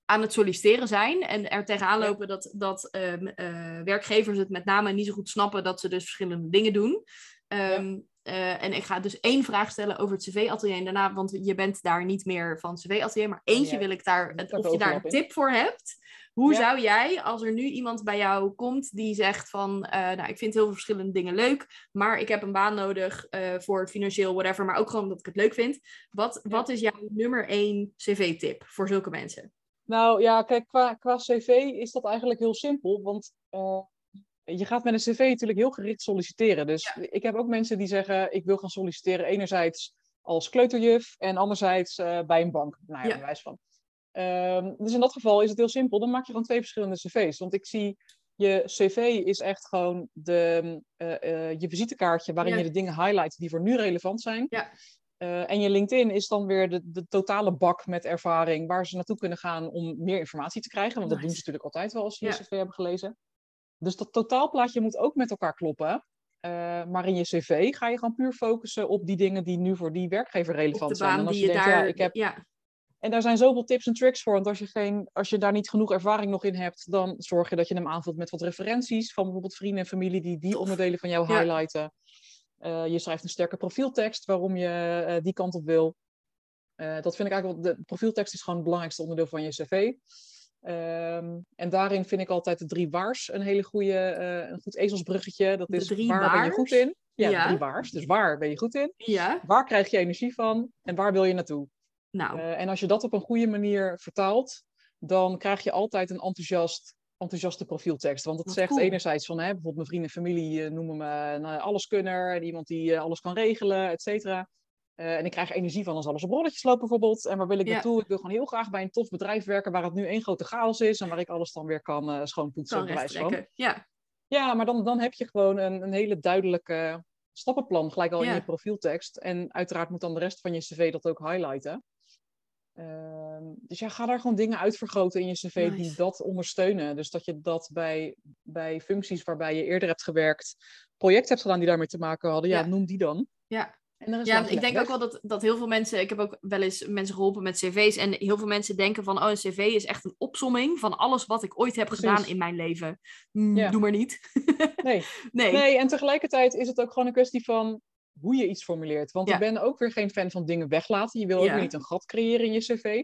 aan het solliciteren zijn en er tegenaan lopen dat, dat ehm, eh, werkgevers het met name niet zo goed snappen dat ze dus verschillende dingen doen. Ehm, eh, en ik ga dus één vraag stellen over het cv-atelier en daarna, want je bent daar niet meer van cv-atelier, maar eentje ja. wil ik daar, of je daar een tip voor hebt. Hoe Ja. zou jij, als er nu iemand bij jou komt die zegt van, eh, nou, ik vind heel veel verschillende dingen leuk, maar ik heb een baan nodig voor financieel whatever, maar ook gewoon omdat ik het leuk vind. Wat, wat is jouw nummer één cv-tip voor zulke mensen? Nou ja, kijk, qua, qua cv is dat eigenlijk heel simpel. Want eh, je gaat met een cv natuurlijk heel gericht solliciteren. Dus ik heb ook mensen die zeggen, ik wil gaan solliciteren enerzijds als kleuterjuf en anderzijds eh, bij een bank. Nou ja, Ja. bewijs van. Ehm, dus in dat geval is het heel simpel. Dan maak je gewoon twee verschillende cv's. Want ik zie, je cv is echt gewoon de, eh, je visitekaartje waarin Ja. je de dingen highlight die voor nu relevant zijn. Ja. Eh, en je LinkedIn is dan weer de, de totale bak met ervaring waar ze naartoe kunnen gaan om meer informatie te krijgen. Want dat doen ze natuurlijk altijd wel als ze je Ja. cv hebben gelezen. Dus dat totaalplaatje moet ook met elkaar kloppen. Eh, maar in je cv ga je gewoon puur focussen op die dingen die nu voor die werkgever relevant zijn. En baan als die je denkt, daar... ja, ik heb ja, en daar zijn zoveel tips en tricks voor. Want als je, geen, als je daar niet genoeg ervaring nog in hebt, dan zorg je dat je hem aanvult met wat referenties van bijvoorbeeld vrienden en familie die die onderdelen van jou highlighten. Eh, je schrijft een sterke profieltekst waarom je eh, die kant op wil. Eh, dat vind ik eigenlijk wel, de profieltekst is gewoon het belangrijkste onderdeel van je cv. Ehm, en daarin vind ik altijd de drie waars een hele goede, een goed ezelsbruggetje. Dat is waar ben je goed in? Ja, Ja. de drie waars. Dus waar ben je goed in? ja. Waar krijg je energie van? En waar wil je naartoe? nou, en als je dat op een goede manier vertaalt, dan krijg je altijd een enthousiast, enthousiaste profieltekst. Want het Wat zegt cool. enerzijds van, hè, bijvoorbeeld mijn vrienden en familie eh, noemen me een eh, alleskunner, en iemand die eh, alles kan regelen, et cetera. En ik krijg energie van als alles op rolletjes loopt bijvoorbeeld. En waar wil ik Ja. naartoe? Ik wil gewoon heel graag bij een tof bedrijf werken waar het nu één grote chaos is en waar ik alles dan weer kan eh, schoonpoetsen. kan van. Ja, Ja, maar dan, dan heb je gewoon een, een hele duidelijke stappenplan gelijk al Ja. in je profieltekst. En uiteraard moet dan de rest van je cv dat ook highlighten. Ehm, dus ja, ga daar gewoon dingen uitvergroten in je cv die dat ondersteunen. Dus dat je dat bij, bij functies waarbij je eerder hebt gewerkt, projecten hebt gedaan die daarmee te maken hadden, ja, Ja. noem die dan. Ja. En is Ja, ik denk ook wel dat, dat heel veel mensen... Ik heb ook wel eens mensen geholpen met cv's. En heel veel mensen denken van... Oh, een cv is echt een opsomming van alles wat ik ooit heb Precies. gedaan in mijn leven. Mm, Ja. Doe maar niet. Nee. nee. Nee, en tegelijkertijd is het ook gewoon een kwestie van hoe je iets formuleert. Want Ja. ik ben ook weer geen fan van dingen weglaten. Je wil ook Ja. weer niet een gat creëren in je cv.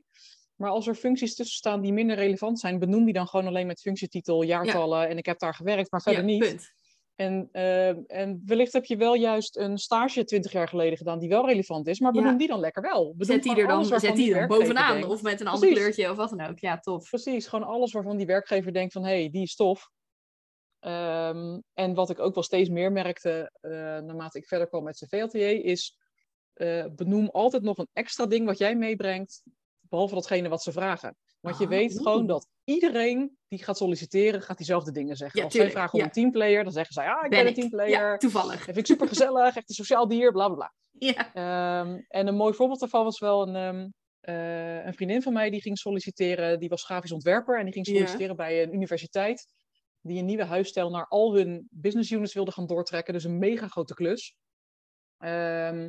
Maar als er functies tussen staan die minder relevant zijn, benoem die dan gewoon alleen met functietitel, jaartallen en ik heb daar gewerkt, maar verder niet. punt. En, eh, en wellicht heb je wel juist een stage twintig jaar geleden gedaan die wel relevant is, maar benoem Ja. die dan lekker wel. Benoem Zet die er dan, zet die er bovenaan. denkt- Of met een ander kleurtje of wat dan ook. Ja, tof. Precies, gewoon alles waarvan die werkgever denkt van hé, hey, die is tof. Ehm, en wat ik ook wel steeds meer merkte eh, naarmate ik verder kwam met CV-atelier is eh, benoem altijd nog een extra ding wat jij meebrengt, behalve datgene wat ze vragen. Want je Ah, weet gewoon dat iedereen die gaat solliciteren, gaat diezelfde dingen zeggen. Ja, Als zij tuurlijk, vragen om een teamplayer, dan zeggen zij, ah, ik ben, Ben een teamplayer. Ja, toevallig. Dat vind ik super gezellig, echt een sociaal dier, bla bla bla. Ja. Ehm, en een mooi voorbeeld daarvan was wel een, ehm, eh, een vriendin van mij die ging solliciteren. Die was grafisch ontwerper en die ging solliciteren bij een universiteit. Die een nieuwe huisstijl naar al hun business units wilde gaan doortrekken. Dus een mega grote klus. Ehm,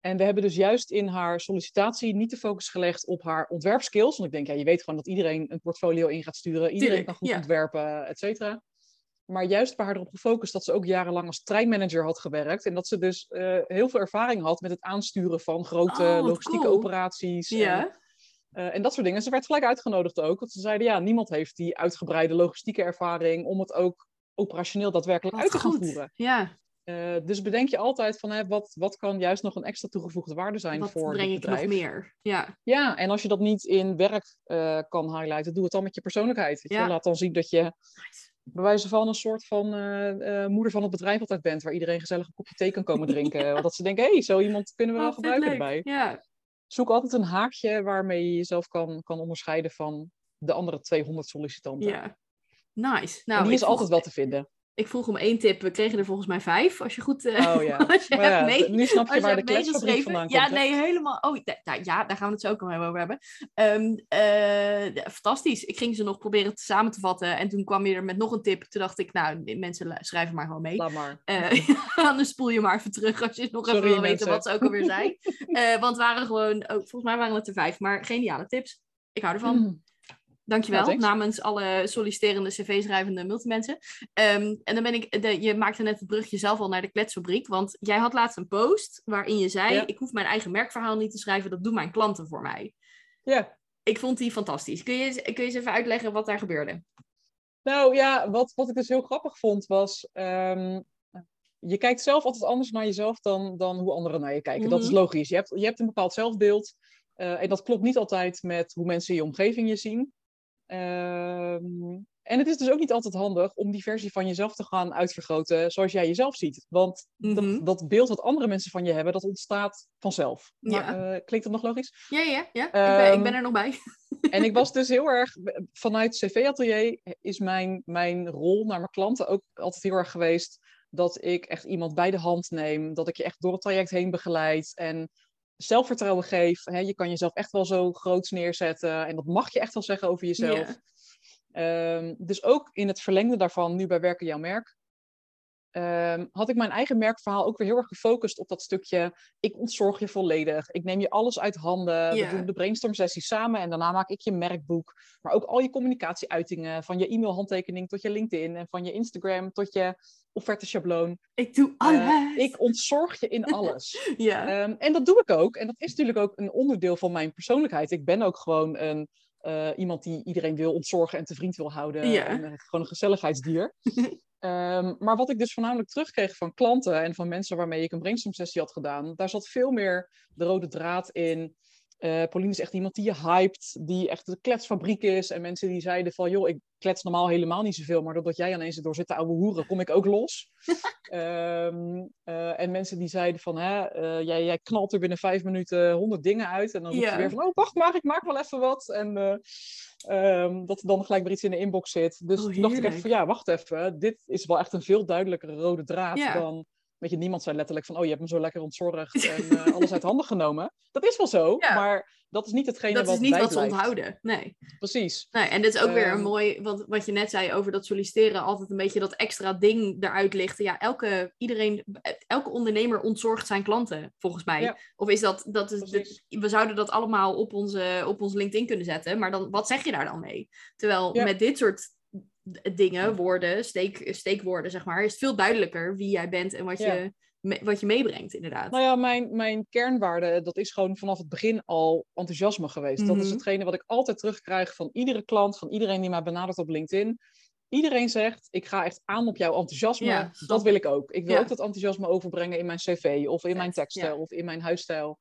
en we hebben dus juist in haar sollicitatie niet de focus gelegd op haar ontwerpskills. Want ik denk, ja, je weet gewoon dat iedereen een portfolio in gaat sturen. Iedereen kan goed ja. ontwerpen, et cetera. Maar juist bij haar erop gefocust dat ze ook jarenlang als treinmanager had gewerkt. En dat ze dus eh, heel veel ervaring had met het aansturen van grote Oh, logistieke cool. operaties. En, Ja. eh, en dat soort dingen. Ze werd gelijk uitgenodigd ook. Want ze zeiden, ja, niemand heeft die uitgebreide logistieke ervaring om het ook operationeel daadwerkelijk Wat uit te gaan goed. voeren. Ja. Eh, dus bedenk je altijd van, hè, wat, wat kan juist nog een extra toegevoegde waarde zijn Wat voor breng ik nog meer? Ja. Ja, en als je dat niet in werk eh, kan highlighten, doe het dan met je persoonlijkheid. Weet je? Ja. Laat dan zien dat je Nice. bij wijze van een soort van moeder van het bedrijf altijd bent, waar iedereen gezellig een kopje thee kan komen drinken. Want dat ze denken, hé, hey, zo iemand kunnen we wel Oh, gebruiken erbij. Ja. Zoek altijd een haakje waarmee je jezelf kan, kan onderscheiden van de andere 200 sollicitanten. ja. Nice. Nou, en die is altijd wel te vinden. Ik vroeg om één tip. We kregen er volgens mij vijf. Als je goed... eh, Oh ja. als je ja, hebt mee... nu snap je Als je waar de kletsfabriek vandaan Ja, komt. hè? nee, helemaal. Oh, ja, daar gaan we het zo ook nog over hebben. Ehm, eh, ja, fantastisch. Ik ging ze nog proberen te samen te vatten. En toen kwam je er met nog een tip. Toen dacht ik, nou, mensen schrijven maar gewoon mee. Laat maar. Eh, anders spoel je maar even terug als je nog even wil weten wat ze ook alweer zijn. Eh, want waren gewoon, ook, volgens mij waren het er vijf, maar geniale tips. Ik hou ervan. Mm. Dankjewel. Ja, namens alle solliciterende cv-schrijvende multimensen. Ehm, en dan ben ik, de, je maakte net het brugje zelf al naar de kletsfabriek. Want jij had laatst een post waarin je zei: Ja. Ik hoef mijn eigen merkverhaal niet te schrijven, dat doen mijn klanten voor mij. Ja. Ik vond die fantastisch. Kun je, eens- kun je eens even uitleggen wat daar gebeurde? Nou ja, wat, wat ik dus heel grappig vond was. ehm, je kijkt zelf altijd anders naar jezelf dan, dan hoe anderen naar je kijken. Dat is Mhm. logisch. Je hebt, je hebt een bepaald zelfbeeld. eh, en dat klopt niet altijd met hoe mensen in je omgeving je zien. Ehm, en het is dus ook niet altijd handig om die versie van jezelf te gaan uitvergroten zoals jij jezelf ziet. Want Mhm. dat, dat beeld wat andere mensen van je hebben, dat ontstaat vanzelf. Ja. Maar, eh, klinkt dat nog logisch? Ja, ja, ja. ik, ben, ik Ehm, ben er nog bij. En ik was dus heel erg, vanuit CV-atelier is mijn, mijn rol naar mijn klanten ook altijd heel erg geweest dat ik echt iemand bij de hand neem, dat ik je echt door het traject heen begeleid en zelfvertrouwen geef. Hè, je kan jezelf echt wel zo groots neerzetten en dat mag je echt wel zeggen over jezelf. Ehm, dus ook in het verlengde daarvan, nu bij Werken Jouw Merk, ehm, had ik mijn eigen merkverhaal ook weer heel erg gefocust op dat stukje. Ik ontzorg je volledig. Ik neem je alles uit handen. We doen de brainstorm sessie samen en daarna maak ik je merkboek. Maar ook al je communicatieuitingen, van je e-mailhandtekening tot je LinkedIn en van je Instagram tot je offerte-schabloon. Ik doe Eh, alles. ik ontzorg je in alles. Ja. Ehm, en dat doe ik ook. En dat is natuurlijk ook een onderdeel van mijn persoonlijkheid. Ik ben ook gewoon een, eh, iemand die iedereen wil ontzorgen en te vriend wil houden. Ja. En, eh, gewoon een gezelligheidsdier. Ehm, maar wat ik dus voornamelijk terugkreeg van klanten en van mensen waarmee ik een brainstorm sessie had gedaan, daar zat veel meer de rode draad in. Eh Pauline is echt iemand die je hypt, die echt de kletsfabriek is. En mensen die zeiden van, joh, ik klets normaal helemaal niet zoveel, maar doordat jij ineens door zit te ouwe hoeren, kom ik ook los. Ehm, eh, en mensen die zeiden van, hè, eh, jij, jij knalt er binnen vijf minuten honderd dingen uit. En dan roep je weer van, oh, wacht maar, ik maak wel even wat. En eh, ehm, dat er dan gelijk weer iets in de inbox zit. Dus Oh, toen dacht ik echt van, ja, wacht even. Dit is wel echt een veel duidelijkere rode draad dan... Weet je, niemand zei letterlijk van, oh, je hebt me zo lekker ontzorgd en eh, alles uit handen genomen. Dat is wel zo, Ja. maar dat is niet hetgene dat wat is niet wat ze onthouden. Nee. Precies. nee. En dit is ook weer een Ehm. mooi, want wat je net zei over dat solliciteren, altijd een beetje dat extra ding eruit lichten. Ja, elke, iedereen, elke ondernemer ontzorgt zijn klanten, volgens mij. Ja. Of is dat, dat is, we zouden dat allemaal op onze, op ons LinkedIn kunnen zetten, maar dan, wat zeg je daar dan mee? Terwijl Ja. met dit soort dingen, woorden, steek, steekwoorden, zeg maar, is het veel duidelijker wie jij bent en wat, Ja. je, me- wat je meebrengt, inderdaad. Nou ja, mijn, mijn kernwaarde, dat is gewoon vanaf het begin al enthousiasme geweest. Dat is Mhm. hetgene wat ik altijd terugkrijg van iedere klant, van iedereen die mij benadert op LinkedIn. Iedereen zegt, ik ga echt aan op jouw enthousiasme. Ja, dat wil ik ook. Ik wil Ja. ook dat enthousiasme overbrengen in mijn cv of in mijn tekststijl ja. of in mijn huisstijl.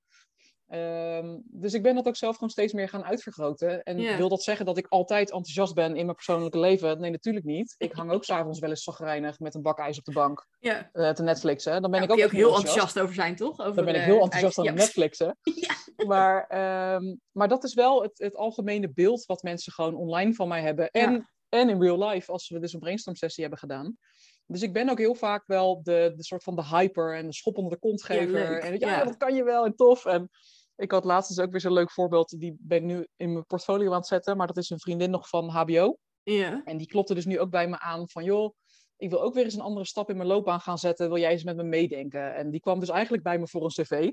Ehm, dus ik ben dat ook zelf gewoon steeds meer gaan uitvergroten. En wil dat zeggen dat ik altijd enthousiast ben in mijn persoonlijke leven? Nee, natuurlijk niet. Ik hang ook s'avonds wel eens zagrijnig met een bak ijs op de bank ja. eh, te Netflixen. Dan ben ik ook, je ook heel enthousiast over zijn, toch? Over dan ben ik heel enthousiast aan Netflixen. Ja. Maar, ehm, maar dat is wel het, het algemene beeld wat mensen gewoon online van mij hebben. En, en in real life, als we dus een brainstorm sessie hebben gedaan. Dus ik ben ook heel vaak wel de, de soort van de hyper en de schop onder de kontgever. Ja, en ja, Ja. dat kan je wel en tof. En ik had laatst dus ook weer zo'n leuk voorbeeld. Die ben ik nu in mijn portfolio aan het zetten. Maar dat is een vriendin nog van HBO. Ja. En die klopte dus nu ook bij me aan van, joh, ik wil ook weer eens een andere stap in mijn loopbaan gaan zetten. Wil jij eens met me meedenken? En die kwam dus eigenlijk bij me voor een cv.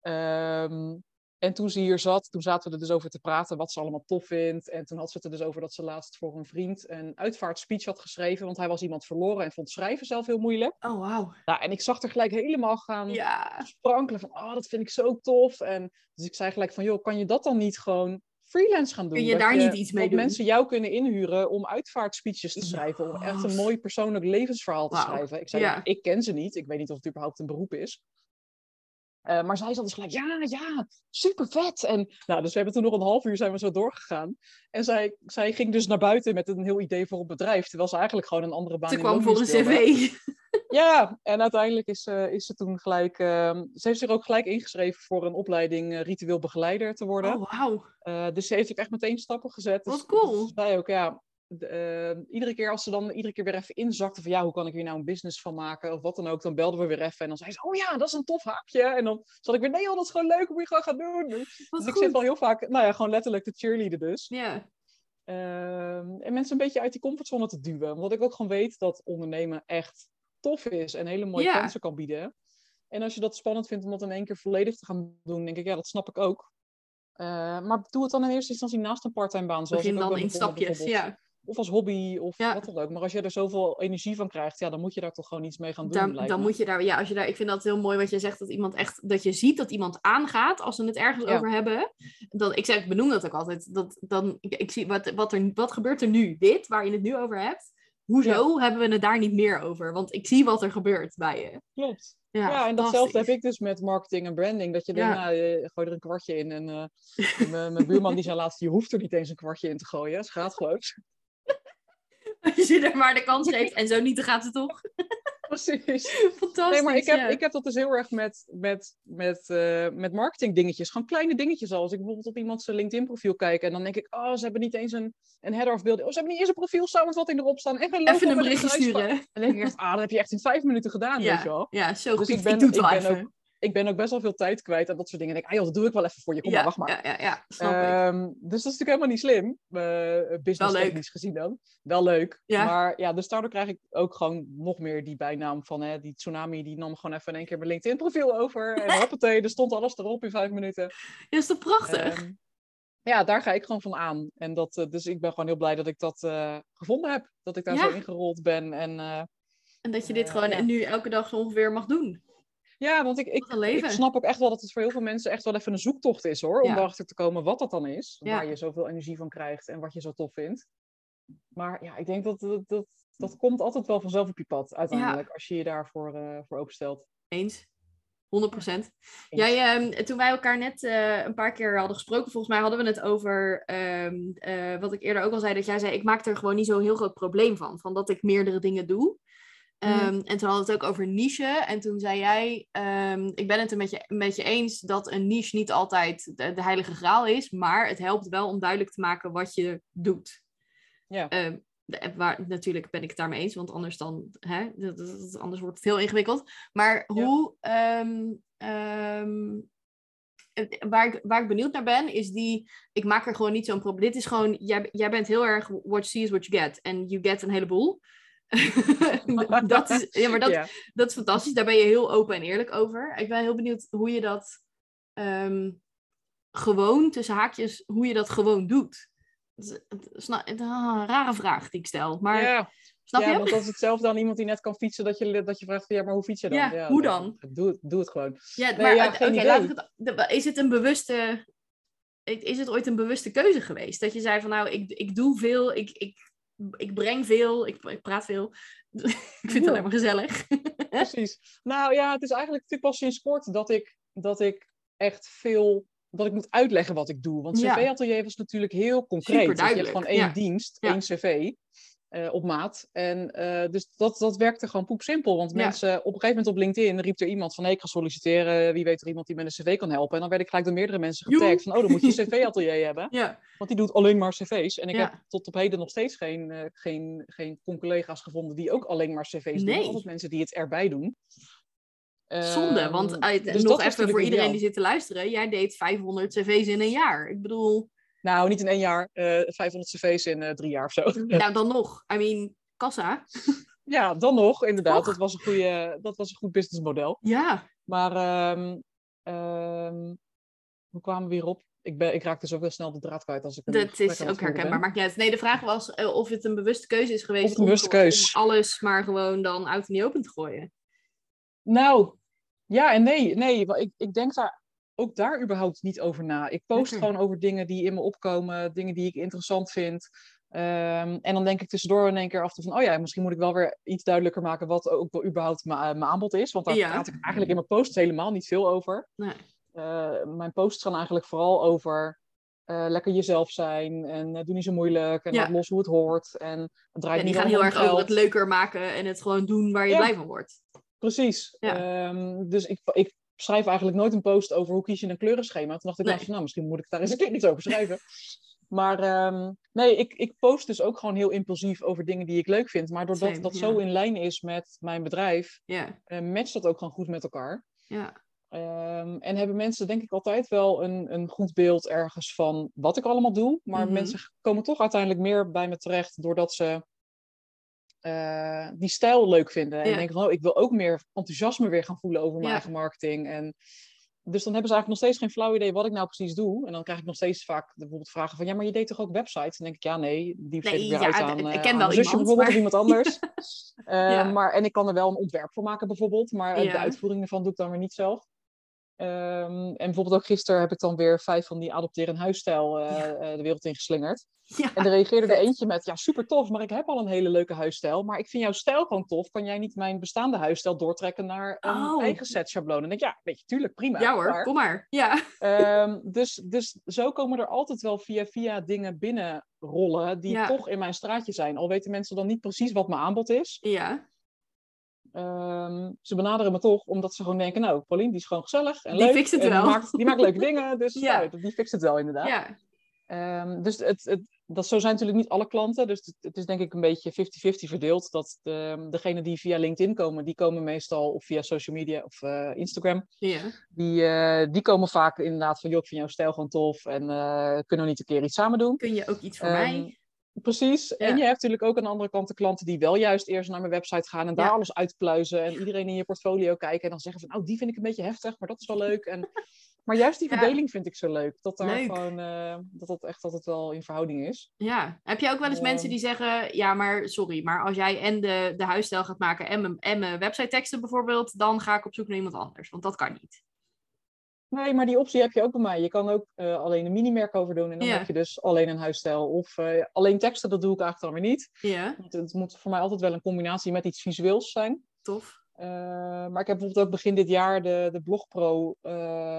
Ehm, en toen ze hier zat, toen zaten we er dus over te praten wat ze allemaal tof vindt. En toen had ze het er dus over dat ze laatst voor een vriend een uitvaartspeech had geschreven. Want hij was iemand verloren en vond schrijven zelf heel moeilijk. Oh, wauw. Nou, en ik zag er gelijk helemaal gaan Ja. sprankelen van, oh, dat vind ik zo tof. En dus ik zei gelijk van, joh, kan je dat dan niet gewoon freelance gaan doen? Kun je daar niet iets mee dat doen? mensen jou kunnen inhuren om uitvaartspeeches te schrijven. Om echt een mooi persoonlijk levensverhaal te schrijven. Ik zei, Ja. ik ken ze niet. Ik weet niet of het überhaupt een beroep is. Eh, maar zij zat dus gelijk, ja, ja, super vet. En nou, dus we hebben toen nog een half uur zijn we zo doorgegaan. En zij, zij ging dus naar buiten met een heel idee voor een bedrijf. Terwijl ze eigenlijk gewoon een andere baan Ze kwam voor een cv. Ja, en uiteindelijk is, eh, is ze toen gelijk. ehm, ze heeft zich ook gelijk ingeschreven voor een opleiding eh, ritueel begeleider te worden. Oh, wauw. Dus ze heeft ook echt meteen stappen gezet. Wat Dus, cool. Dus zij ook, ja. De, eh, iedere keer als ze dan iedere keer weer even inzakte van ja, hoe kan ik hier nou een business van maken of wat dan ook, dan belden we weer even en dan zei ze, oh ja, dat is een tof haakje. En dan zat ik weer, nee joh, dat is gewoon leuk, moet je gewoon gaan doen. Dus ik zit al heel vaak, nou ja, gewoon letterlijk de cheerleader dus. Ja. Ehm, en mensen een beetje uit die comfortzone te duwen. Omdat ik ook gewoon weet dat ondernemen echt tof is en hele mooie Ja. kansen kan bieden. En als je dat spannend vindt om dat in één keer volledig te gaan doen, denk ik, ja, dat snap ik ook. Eh, maar doe het dan in eerste instantie naast een parttime baan. Zoals Begin dan in stapjes, ja. Of als hobby, of Ja. wat dan ook. Maar als je er zoveel energie van krijgt, ja, dan moet je daar toch gewoon iets mee gaan doen. Dan, dan moet je daar, ja, als je daar, ik vind dat heel mooi wat je zegt, dat iemand echt, dat je ziet dat iemand aangaat als ze het ergens Ja. over hebben. Dan, ik zeg, ik benoem dat ook altijd. Dat, dan, ik, ik zie, wat, wat, er, wat gebeurt er nu? Dit, waar je het nu over hebt. Hoezo hebben we het daar niet meer over? Want ik zie wat er gebeurt bij je. Klopt. Ja, Ja, en datzelfde heb ik dus met marketing en branding. Dat je Ja. denkt, nou, je gooi er een kwartje in. En eh, mijn- mijn buurman die zei laatst, je hoeft er niet eens een kwartje in te gooien. Het gaat gewoon. Als je er maar de kans geeft en zo niet, dan gaat het toch? Precies. Fantastisch. Nee, maar ik heb, ja. ik heb dat dus heel erg met, met, met, eh, met marketing dingetjes. Gewoon kleine dingetjes als ik bijvoorbeeld op iemands LinkedIn profiel kijk. En dan denk ik, oh, ze hebben niet eens een, een header of beeld. Oh, ze hebben niet eens een profiel samenvatting erop staan. En Even een berichtje sturen. En dan denk ik echt, ah, dat heb je echt in vijf minuten gedaan, weet je wel. Ja, zo Dus goed. ik ben, ik doe het ik wel ben even. ook, ik ben ook best wel veel tijd kwijt aan dat soort dingen. En ik denk, ah joh, dat doe ik wel even voor je. Kom ja, maar, wacht maar. Ja, ja, ja. Ehm, dus dat is natuurlijk helemaal niet slim, uh, business technisch gezien dan. Wel leuk. Ja. Maar ja, dus daardoor krijg ik ook gewoon nog meer die bijnaam van hè, die tsunami. Die nam gewoon even in één keer mijn LinkedIn profiel over. En hoppatee, er stond alles erop in vijf minuten. Ja, is toch prachtig? Ehm, ja, daar ga ik gewoon van aan. En dat, eh, dus ik ben gewoon heel blij dat ik dat eh, gevonden heb. Dat ik daar zo ingerold ben. En en dat je dit gewoon ja. nu elke dag zo ongeveer mag doen. Ja, want ik, ik, snap ook echt wel dat het voor heel veel mensen echt wel even een zoektocht is hoor. Om Ja. erachter te komen wat dat dan is. Ja. Waar je zoveel energie van krijgt en wat je zo tof vindt. Maar ja, ik denk dat dat, dat, dat komt altijd wel vanzelf op je pad uiteindelijk. Als je je daarvoor eh voor openstelt. Eens. 100% Jij, ehm, toen wij elkaar net eh, een paar keer hadden gesproken, volgens mij hadden we het over ehm, eh, wat ik eerder ook al zei, dat jij zei, ik maak er gewoon niet zo'n heel groot probleem van, van dat ik meerdere dingen doe. Mhm. Ehm, En toen hadden we het ook over niche. En toen zei jij, ehm, ik ben het een beetje, een beetje eens dat een niche niet altijd de, de heilige graal is, maar het helpt wel om duidelijk te maken wat je doet. Ja. Ehm, de- waar, natuurlijk ben ik het daarmee eens, want anders, dan, hè, anders wordt het heel ingewikkeld. Maar hoe, waar, ik, waar ik benieuwd naar ben, is die, ik maak er gewoon niet zo'n probleem. Dit is gewoon, jij, jij bent heel erg what you see is what you get. En you get een heleboel. dat is, ja, maar dat, Ja. dat is fantastisch. Daar ben je heel open en eerlijk over. Ik ben heel benieuwd hoe je dat ehm, gewoon, tussen haakjes, hoe je dat gewoon doet. Dat is- het is nou- het een rare vraag die ik stel. Maar ja. snap ja, je? want dat is hetzelfde aan iemand die net kan fietsen, dat je, dat je vraagt, ja, maar hoe fiets je dan? Ja, hoe dan? Doe het, doe het gewoon. Ja, Nee, maar ja, laat ik het. Is het een bewuste. Is het ooit een bewuste keuze geweest? Dat je zei van nou, ik, ik doe veel, ik, ik, ik breng veel, ik, ik praat veel. ik vind het alleen maar gezellig. Precies. Nou ja, het is eigenlijk natuurlijk pas sinds kort dat ik, dat ik echt veel, dat ik moet uitleggen wat ik doe. Want. CV-atelier was natuurlijk heel concreet. Je hebt gewoon één ja. dienst, Ja. één cv. Eh, op maat. En eh, dus dat, dat werkte gewoon poepsimpel. Want Ja. mensen, op een gegeven moment op LinkedIn riep er iemand van... hey, ik ga solliciteren, wie weet er iemand die met een cv kan helpen. En dan werd ik gelijk door meerdere mensen getagd van... oh, dan moet je een cv-atelier hebben. Ja, Want die doet alleen maar cv's. En ik Ja. heb tot op heden nog steeds geen, eh geen, geen collega's gevonden die ook alleen maar cv's Nee. doen. Altijd mensen die het erbij doen. zonde, want Ehm, uit, dus nog even voor iedereen die zit te luisteren. Jij deed 500 cv's in een jaar. Ik bedoel, Nou, niet in één jaar. eh 500 cv's in eh, drie jaar of zo. nou dan nog. I mean, kassa. ja, dan nog, inderdaad. Toch? Dat was, een goede, dat was een goed businessmodel. Ja, Maar ehm, ehm, hoe kwamen we weer op? Ik, ben, ik raakte zoveel snel de draad kwijt als ik dat is ook herkenbaar. Maakt niet uit. Nee, de vraag was eh, of het een bewuste keuze is geweest Of het een om, bewuste om keus. alles maar gewoon dan uit en niet open te gooien. Nou, ja en nee. nee ik, ik denk daar ook daar überhaupt niet over na. Ik post Lekker. gewoon over dingen die in me opkomen, dingen die ik interessant vind. Ehm, en dan denk ik tussendoor in één keer af en toe van, oh ja, misschien moet ik wel weer iets duidelijker maken wat ook wel überhaupt mijn mijn aanbod is. Want daar Ja. praat ik eigenlijk in mijn posts helemaal niet veel over. Nee. Eh, mijn posts gaan eigenlijk vooral over eh, lekker jezelf zijn en eh, doe niet zo moeilijk en Ja. los hoe het hoort. En het draait Ja, die gaan heel erg om over het geld. leuker maken en het gewoon doen waar je Ja. blij van wordt. Precies. Ja. Ehm, dus ik, ik schrijf eigenlijk nooit een post over hoe kies je een kleurenschema. Toen dacht ik, Nee. nou, nou, misschien moet ik daar eens een keer iets over schrijven. Maar ehm, nee, ik, ik post dus ook gewoon heel impulsief over dingen die ik leuk vind. Maar doordat Same, dat ja. zo in lijn is met mijn bedrijf, eh, matcht dat ook gewoon goed met elkaar. ja, Ehm, en hebben mensen denk ik altijd wel een, een goed beeld ergens van wat ik allemaal doe. Maar Mhm. mensen komen toch uiteindelijk meer bij me terecht doordat ze eh, die stijl leuk vinden. En Ja. denken van, oh, ik wil ook meer enthousiasme weer gaan voelen over mijn Ja. eigen marketing. En dus dan hebben ze eigenlijk nog steeds geen flauw idee wat ik nou precies doe. En dan krijg ik nog steeds vaak bijvoorbeeld vragen van... ja, maar je deed toch ook websites? Dan denk ik, ja, nee, die zet ik weer uit aan, ik uh, ken aan wel mijn zusje iemand, bijvoorbeeld maar- of iemand anders. Eh, maar, en ik kan er wel een ontwerp voor maken bijvoorbeeld. Maar eh, de uitvoering ervan doe ik dan weer niet zelf. Ehm, en bijvoorbeeld ook gisteren heb ik dan weer vijf van die adopteer een huisstijl eh, Ja. eh, de wereld ingeslingerd. Ja, En er reageerde er eentje met, ja, super tof, maar ik heb al een hele leuke huisstijl. Maar ik vind jouw stijl gewoon tof. Kan jij niet mijn bestaande huisstijl doortrekken naar een Oh. eigen set schabloon? En denk ik, ja, weet je, tuurlijk, prima. ja hoor, kom maar. Ja. Ehm, dus, dus zo komen er altijd wel via via dingen binnenrollen die Ja. toch in mijn straatje zijn. Al weten mensen dan niet precies wat mijn aanbod is. Ja, Ehm, ze benaderen me toch omdat ze gewoon denken, nou, Pauline, die is gewoon gezellig en Die leuk. fixt het wel. Die maakt, die maakt leuke dingen, dus Ja. die fixt het wel inderdaad. ja. Ehm, dus het, het, dat, zo zijn natuurlijk niet alle klanten. Dus het, het is denk ik een beetje 50-50 verdeeld. Dat de, degenen die via LinkedIn komen, die komen meestal of via social media of eh, Instagram. ja. Die, eh, die komen vaak inderdaad van, joh, ik vind jouw stijl gewoon tof. En eh, kunnen we niet een keer iets samen doen? Kun je ook iets voor Ehm, mij? Precies. Ja. En je hebt natuurlijk ook aan de andere kant de klanten die wel juist eerst naar mijn website gaan en daar Ja. alles uitpluizen en iedereen in je portfolio kijken en dan zeggen van, oh, die vind ik een beetje heftig, maar dat is wel leuk. En, maar juist die Ja. verdeling vind ik zo leuk. Dat daar Leuk. gewoon, eh, dat dat echt altijd wel in verhouding is. Ja. Heb je ook wel eens Ehm. mensen die zeggen, ja, maar sorry, maar als jij en de, de huisstijl gaat maken en mijn, en mijn website teksten bijvoorbeeld, dan ga ik op zoek naar iemand anders, want dat kan niet. Nee, maar die optie heb je ook bij mij. Je kan ook eh, alleen een minimerk over doen en dan Ja. heb je dus alleen een huisstijl. Of eh, alleen teksten, dat doe ik eigenlijk dan weer niet. Ja, Want Het moet voor mij altijd wel een combinatie met iets visueels zijn. tof. Eh, maar ik heb bijvoorbeeld ook begin dit jaar de, de Blogpro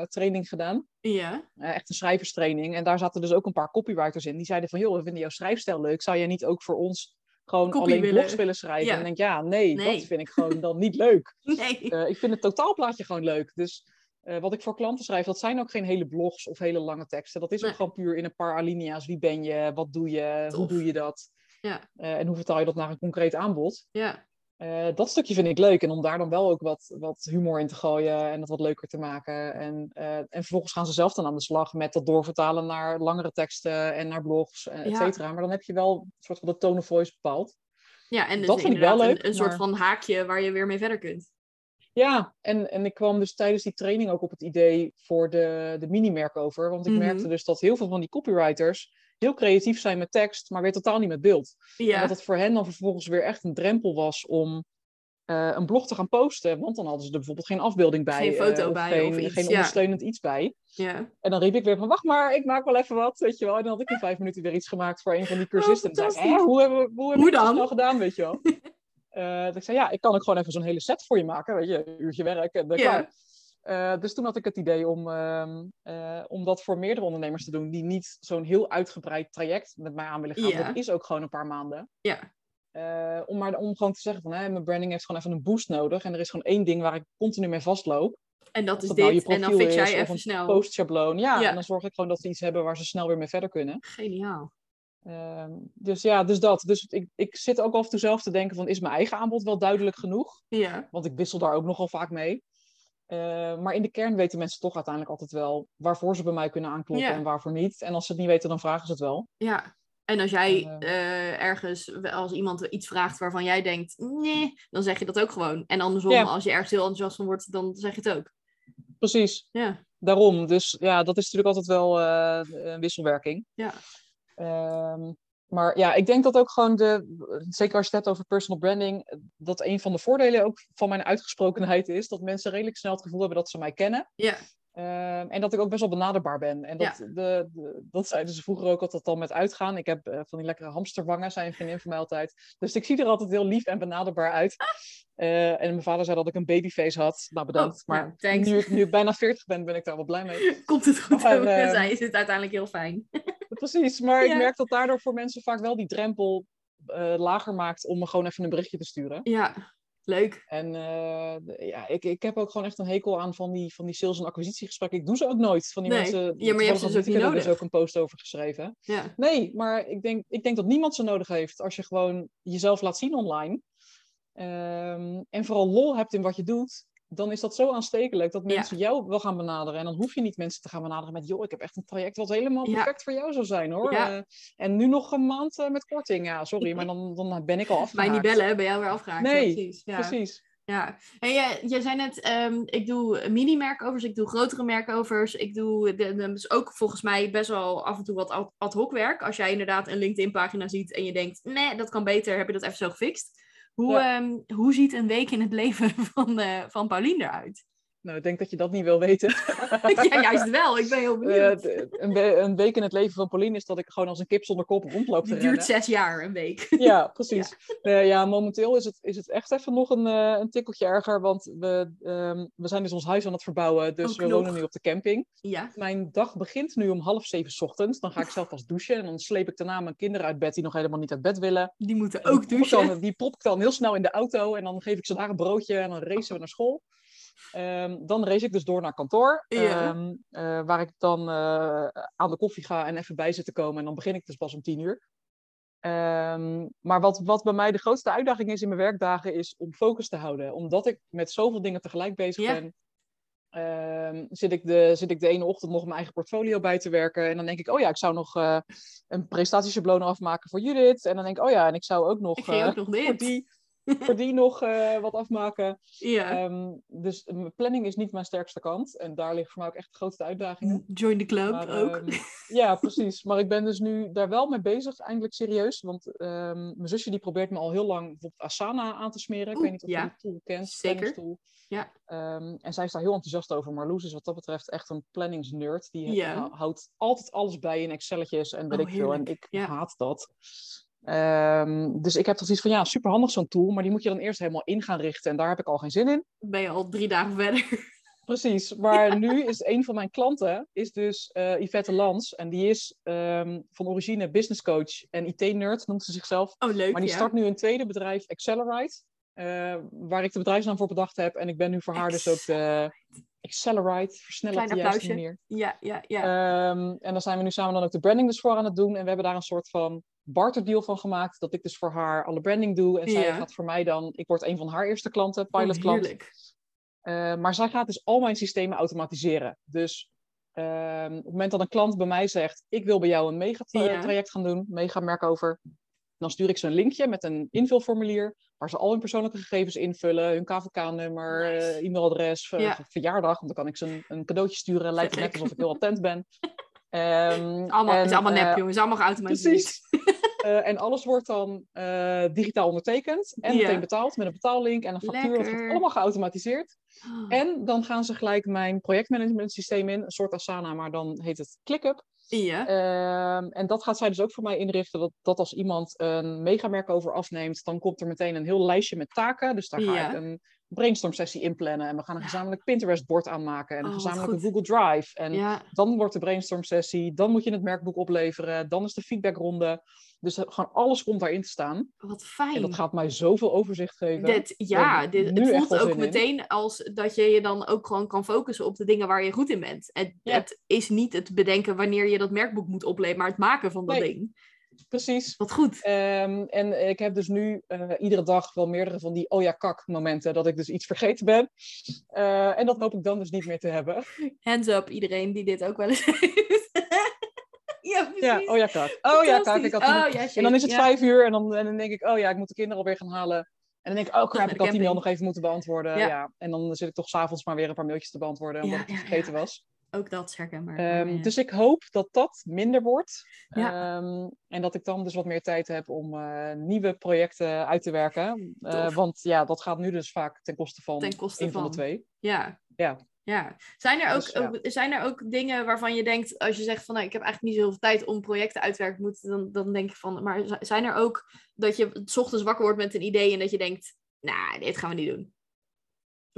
training gedaan. Ja, echt een schrijverstraining. En daar zaten dus ook een paar copywriters in. Die zeiden van, joh, we vinden jouw schrijfstijl leuk. Zou jij niet ook voor ons gewoon Copy alleen willen. blogs willen schrijven? Ja. En dan denk ik, ja, nee, Nee. dat vind ik gewoon dan niet leuk. nee. Ik vind het totaalplaatje gewoon leuk. Dus eh, wat ik voor klanten schrijf, dat zijn ook geen hele blogs of hele lange teksten. Dat is Nee. ook gewoon puur in een paar alinea's. Wie ben je? Wat doe je? Hoe doe je dat? Ja. Eh, en hoe vertaal je dat naar een concreet aanbod? Ja, Eh, dat stukje vind ik leuk. En om daar dan wel ook wat, wat humor in te gooien en het wat leuker te maken. En, en vervolgens gaan ze zelf dan aan de slag met dat doorvertalen naar langere teksten en naar blogs, et Ja. cetera. Maar dan heb je wel een soort van de tone of voice bepaald. ja en dus Dat vind ik wel leuk, een, een soort van haakje waar je weer mee verder kunt. Ja, en, en ik kwam dus tijdens die training ook op het idee voor de, de mini-merk over. Want ik Mhm. merkte dus dat heel veel van die copywriters heel creatief zijn met tekst, maar weer totaal niet met beeld. En Ja, dat het voor hen dan vervolgens weer echt een drempel was om eh, een blog te gaan posten. Want dan hadden ze er bijvoorbeeld geen afbeelding bij. Geen foto eh, of bij geen, of iets, geen ja. ondersteunend iets bij. ja. En dan riep ik weer van, wacht maar, ik maak wel even wat, weet je wel. En dan had ik in vijf minuten weer iets gemaakt voor een van die cursisten. en zei Oh, fantastisch. "Hè, hoe hebben we hoe dan? snel gedaan, weet je wel. Eh, dat ik zei, ja, ik kan ook gewoon even zo'n hele set voor je maken, weet je. Een uurtje werk en dan klaar. Eh, dus toen had ik het idee om, ehm, eh, om dat voor meerdere ondernemers te doen die niet zo'n heel uitgebreid traject met mij aan willen gaan. Dat is ook gewoon een paar maanden. Ja. Eh, om maar om gewoon te zeggen van hè, mijn branding heeft gewoon even een boost nodig. En er is gewoon één ding waar ik continu mee vastloop. En dat is dat nou dit. En dan fix jij even een snel. postschabloon. Ja, Ja. en dan zorg ik gewoon dat ze iets hebben waar ze snel weer mee verder kunnen. Geniaal. Ehm, dus ja, dus dat. Dus ik, ik zit ook af en toe zelf te denken van is mijn eigen aanbod wel duidelijk genoeg? Ja, Want ik wissel daar ook nogal vaak mee. Eh, maar in de kern weten mensen toch uiteindelijk altijd wel waarvoor ze bij mij kunnen aankloppen Ja. en waarvoor niet. En als ze het niet weten, dan vragen ze het wel. ja. En als jij En, eh, ergens, als iemand iets vraagt waarvan jij denkt, nee, dan zeg je dat ook gewoon. En andersom, Ja. als je ergens heel enthousiast van wordt, dan zeg je het ook. Precies, Ja, daarom. Dus ja, dat is natuurlijk altijd wel eh, een wisselwerking. ja, Ehm, maar ja, ik denk dat ook gewoon de, zeker als je het hebt over personal branding, dat een van de voordelen ook van mijn uitgesprokenheid is dat mensen redelijk snel het gevoel hebben dat ze mij kennen. ja, Ehm, en dat ik ook best wel benaderbaar ben. En dat, de, de- dat zeiden ze vroeger ook altijd al met uitgaan. Ik heb eh, van die lekkere hamsterwangen, zei een vriendin van mij altijd. Dus ik zie er altijd heel lief en benaderbaar uit. Eh, en mijn vader zei dat ik een babyface had. Nou, bedankt. Oh, maar nu, ik, nu ik bijna 40 ben, ben ik daar wel blij mee. komt het goed Maar, over. eh, Zij is het uiteindelijk heel fijn. Precies, maar Ja. ik merk dat daardoor voor mensen vaak wel die drempel eh, lager maakt om me gewoon even een berichtje te sturen. Ja, leuk. En eh, ja, ik, ik heb ook gewoon echt een hekel aan van die, van die sales- en acquisitiegesprekken. Ik doe ze ook nooit. Van die Nee. mensen. Ja, maar je hebt ze dus ook niet Wieteke er nodig. dus ook een post over geschreven. Ja, Nee, maar ik denk, ik denk dat niemand ze nodig heeft als je gewoon jezelf laat zien online. Ehm, en vooral lol hebt in wat je doet. Dan is dat zo aanstekelijk dat Ja. mensen jou wel gaan benaderen. En dan hoef je niet mensen te gaan benaderen met... joh, ik heb echt een traject wat helemaal Ja. perfect voor jou zou zijn, hoor. Ja. Eh, en nu nog een maand eh, met korting. Ja, sorry, maar dan, dan ben ik al mij afgehaakt. niet bellen, bij jou weer afgehaakt. Nee, precies. Ja. Precies. Ja, en jij, jij zei net, ehm, ik doe mini-merkovers, ik doe grotere merkovers, ik doe de, de- dus ook volgens mij best wel af en toe wat ad- ad hoc werk. Als jij inderdaad een LinkedIn-pagina ziet en je denkt, nee, dat kan beter, heb je dat even zo gefixt. Hoe, ehm, hoe ziet een week in het leven van, eh van Paulien eruit? Nou, ik denk dat je dat niet wil weten. ja, juist wel, ik ben heel Eh, benieuwd. een, een week in het leven van Pauline is dat ik gewoon als een kip zonder kop rondloop te Die rennen. duurt zes jaar, een week. Ja, precies. Ja. ja, momenteel is het, is het echt even nog een, eh, een tikkeltje erger, want we, ehm, we zijn dus ons huis aan het verbouwen, dus Ook we nog. wonen nu op de camping. Ja, Mijn dag begint nu om half zeven 's ochtends. Dan ga ik zelf pas douchen en dan sleep ik daarna mijn kinderen uit bed die nog helemaal niet uit bed willen. die moeten En die ook prop ik douchen. Dan, die prop ik dan heel snel in de auto en dan geef ik ze daar een broodje en dan racen we naar school. Ehm, dan race ik dus door naar kantoor, Ja. ehm, eh, waar ik dan eh, aan de koffie ga en even bij zit te komen. En dan begin ik dus pas om tien uur. Ehm, maar wat, wat bij mij de grootste uitdaging is in mijn werkdagen, is om focus te houden. Omdat ik met zoveel dingen tegelijk bezig Ja. ben, zit, ik de, zit ik de ene ochtend nog mijn eigen portfolio bij te werken. En dan denk ik, oh ja, ik zou nog eh, een presentatieschablon afmaken voor Judith. En dan denk ik, oh ja, en ik zou ook nog, Ik ging ook nog voor, dit. die, voor die nog eh, wat afmaken. Ja, Ehm, dus planning is niet mijn sterkste kant. En daar ligt voor mij ook echt de grootste uitdagingen. join the club Maar, ook. ehm, ja, precies. Maar ik ben dus nu daar wel mee bezig, eindelijk serieus. Want ehm, mijn zusje die probeert me al heel lang bijvoorbeeld Asana aan te smeren. ik weet niet of ja. je die tool kent. Zeker. Ja. En zij is daar heel enthousiast over. Maar Loes is wat dat betreft echt een planningsnerd. Die Ja. houdt altijd alles bij in Excelletjes en weet Oh, ik veel. En ik haat dat. Ehm, dus ik heb toch iets van, ja, super handig zo'n tool. Maar die moet je dan eerst helemaal in gaan richten. En daar heb ik al geen zin in. ben je al drie dagen verder. Precies, maar nu is een van mijn klanten is dus eh, Yvette Lans. En die is ehm, van origine business coach en IT-nerd, noemt ze zichzelf. Oh, leuk. Maar die ja. start nu een tweede bedrijf, Accelerate. eh, waar ik de bedrijfsnaam voor bedacht heb. En ik ben nu voor haar dus ook de Accelerate, versnellen op de juiste manier. Ja, ja, ja. Ehm, en dan zijn we nu samen dan ook de branding dus voor aan het doen. En we hebben daar een soort van barterdeal van gemaakt. Dat ik dus voor haar alle branding doe. En zij gaat voor mij dan... Ik word een van haar eerste klanten, Oh, pilotklant. Uh, maar zij gaat dus al mijn systemen automatiseren. Dus um, op het moment dat een klant bij mij zegt: Ik wil bij jou een megatraject gaan doen, megamerk over. Dan stuur ik ze een linkje met een invulformulier. Waar ze al hun persoonlijke gegevens invullen: hun KVK-nummer, Nice. uh, e-mailadres, Ja. verjaardag. Want dan kan ik ze een, een cadeautje sturen. Lijkt het net alsof ik heel attent ben. Um, Allemaal, het is allemaal nep, eh, jongens. Allemaal geautomatiseerd. Precies. Uh, en alles wordt dan uh, digitaal ondertekend en meteen betaald met een betaallink en een factuur. Dat wordt allemaal geautomatiseerd. Oh, En dan gaan ze gelijk mijn projectmanagement systeem in, een soort Asana, maar dan heet het ClickUp. Ja. Ehm, en dat gaat zij dus ook voor mij inrichten, dat, dat als iemand een megamerk over afneemt, dan komt er meteen een heel lijstje met taken. Dus daar ga ik een brainstorm sessie inplannen en we gaan een gezamenlijk Pinterest bord aanmaken en Oh, een wat gezamenlijke. Google Drive. En ja. dan wordt de brainstorm sessie, dan moet je het merkboek opleveren, dan is de feedbackronde. Dus eh, gewoon alles komt daarin te staan. Wat fijn. En dat gaat mij zoveel overzicht geven. Dit, ja, dit, het voelt ook in. meteen als dat je je dan ook gewoon kan focussen op de dingen waar je goed in bent. Het, Ja. het is niet het bedenken wanneer je dat merkboek moet opleveren, maar het maken van dat Nee. ding. Precies. Wat goed. Ehm, en ik heb dus nu eh, iedere dag wel meerdere van die oh ja kak momenten dat ik dus iets vergeten ben. Eh, en dat hoop ik dan dus niet meer te hebben. Hands up, iedereen die dit ook wel eens heeft. ja, precies. Ja, oh ja kak. Oh ja kak. Ik had Oh, ja, shit. en dan is het Ja. vijf uur en dan, en dan denk ik oh ja ik moet de kinderen alweer gaan halen. En dan denk ik oh crap ik had die mail nog even moeten beantwoorden. Ja. Ja. En dan zit ik toch s'avonds maar weer een paar mailtjes te beantwoorden omdat Ja, ik het vergeten ja. was. Ook dat is herkenbaar. Ehm, Ja. Dus ik hoop dat dat minder wordt. Ja. Ehm, en dat ik dan dus wat meer tijd heb om eh, nieuwe projecten uit te werken. Eh, want ja, dat gaat nu dus vaak ten koste van Ten koste een van de twee. Ja. Ja. Ja. Zijn er ook, Dus, ja. ook- zijn er ook dingen waarvan je denkt, als je zegt van nou, ik heb eigenlijk niet zoveel tijd om projecten uit te werken, moet, dan, dan denk je van, maar zijn er ook dat je 's ochtends wakker wordt met een idee en dat je denkt, nou, dit gaan we niet doen?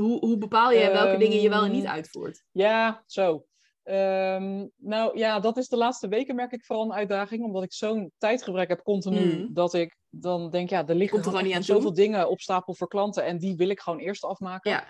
Hoe, hoe bepaal je welke dingen je wel en niet Ehm, uitvoert? Ja, zo. Ehm, nou ja, dat is de laatste weken merk ik vooral een uitdaging. Omdat ik zo'n tijdgebrek heb continu. Mm. Dat ik dan denk, ja, er liggen er niet aan zoveel dingen op stapel voor klanten. En die wil ik gewoon eerst afmaken. Ja,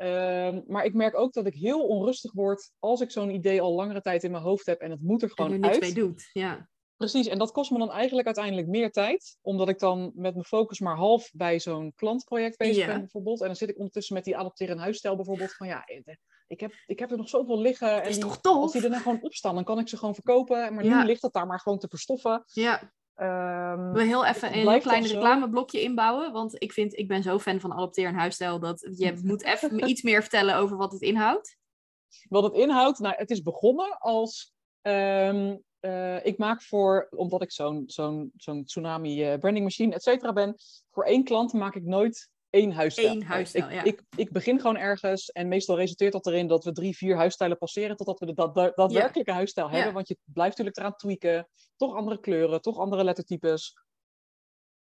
Ehm, maar ik merk ook dat ik heel onrustig word als ik zo'n idee al langere tijd in mijn hoofd heb. En het moet er en gewoon er niks uit. mee doet. Ja. Precies, en dat kost me dan eigenlijk uiteindelijk meer tijd, omdat ik dan met mijn focus maar half bij zo'n klantproject bezig Ja. ben bijvoorbeeld. En dan zit ik ondertussen met die adopteren en huisstijl bijvoorbeeld van ja, eh, ik heb, ik heb er nog zoveel liggen. Dat En is die- toch als tof? die er nou gewoon op staan, dan kan ik ze gewoon verkopen. Maar Ja. nu ligt het daar maar gewoon te verstoffen. Ja, Ehm, We heel even een klein reclameblokje inbouwen. Want ik vind, ik ben zo fan van adopteer en huisstijl dat je moet even iets meer vertellen over wat het inhoudt. Wat het inhoudt, nou, het is begonnen als. ehm, eh, ik maak voor, omdat ik zo'n zo'n zo'n tsunami eh, branding machine, et cetera ben, voor één klant maak ik nooit één huisstijl. Eén huisstijl, ik, ja. ik, ik begin gewoon ergens en meestal resulteert dat erin dat we drie, vier huisstijlen passeren totdat we de dat, dat, daadwerkelijke huisstijl Ja. hebben. Want je blijft natuurlijk eraan tweaken, toch andere kleuren, toch andere lettertypes.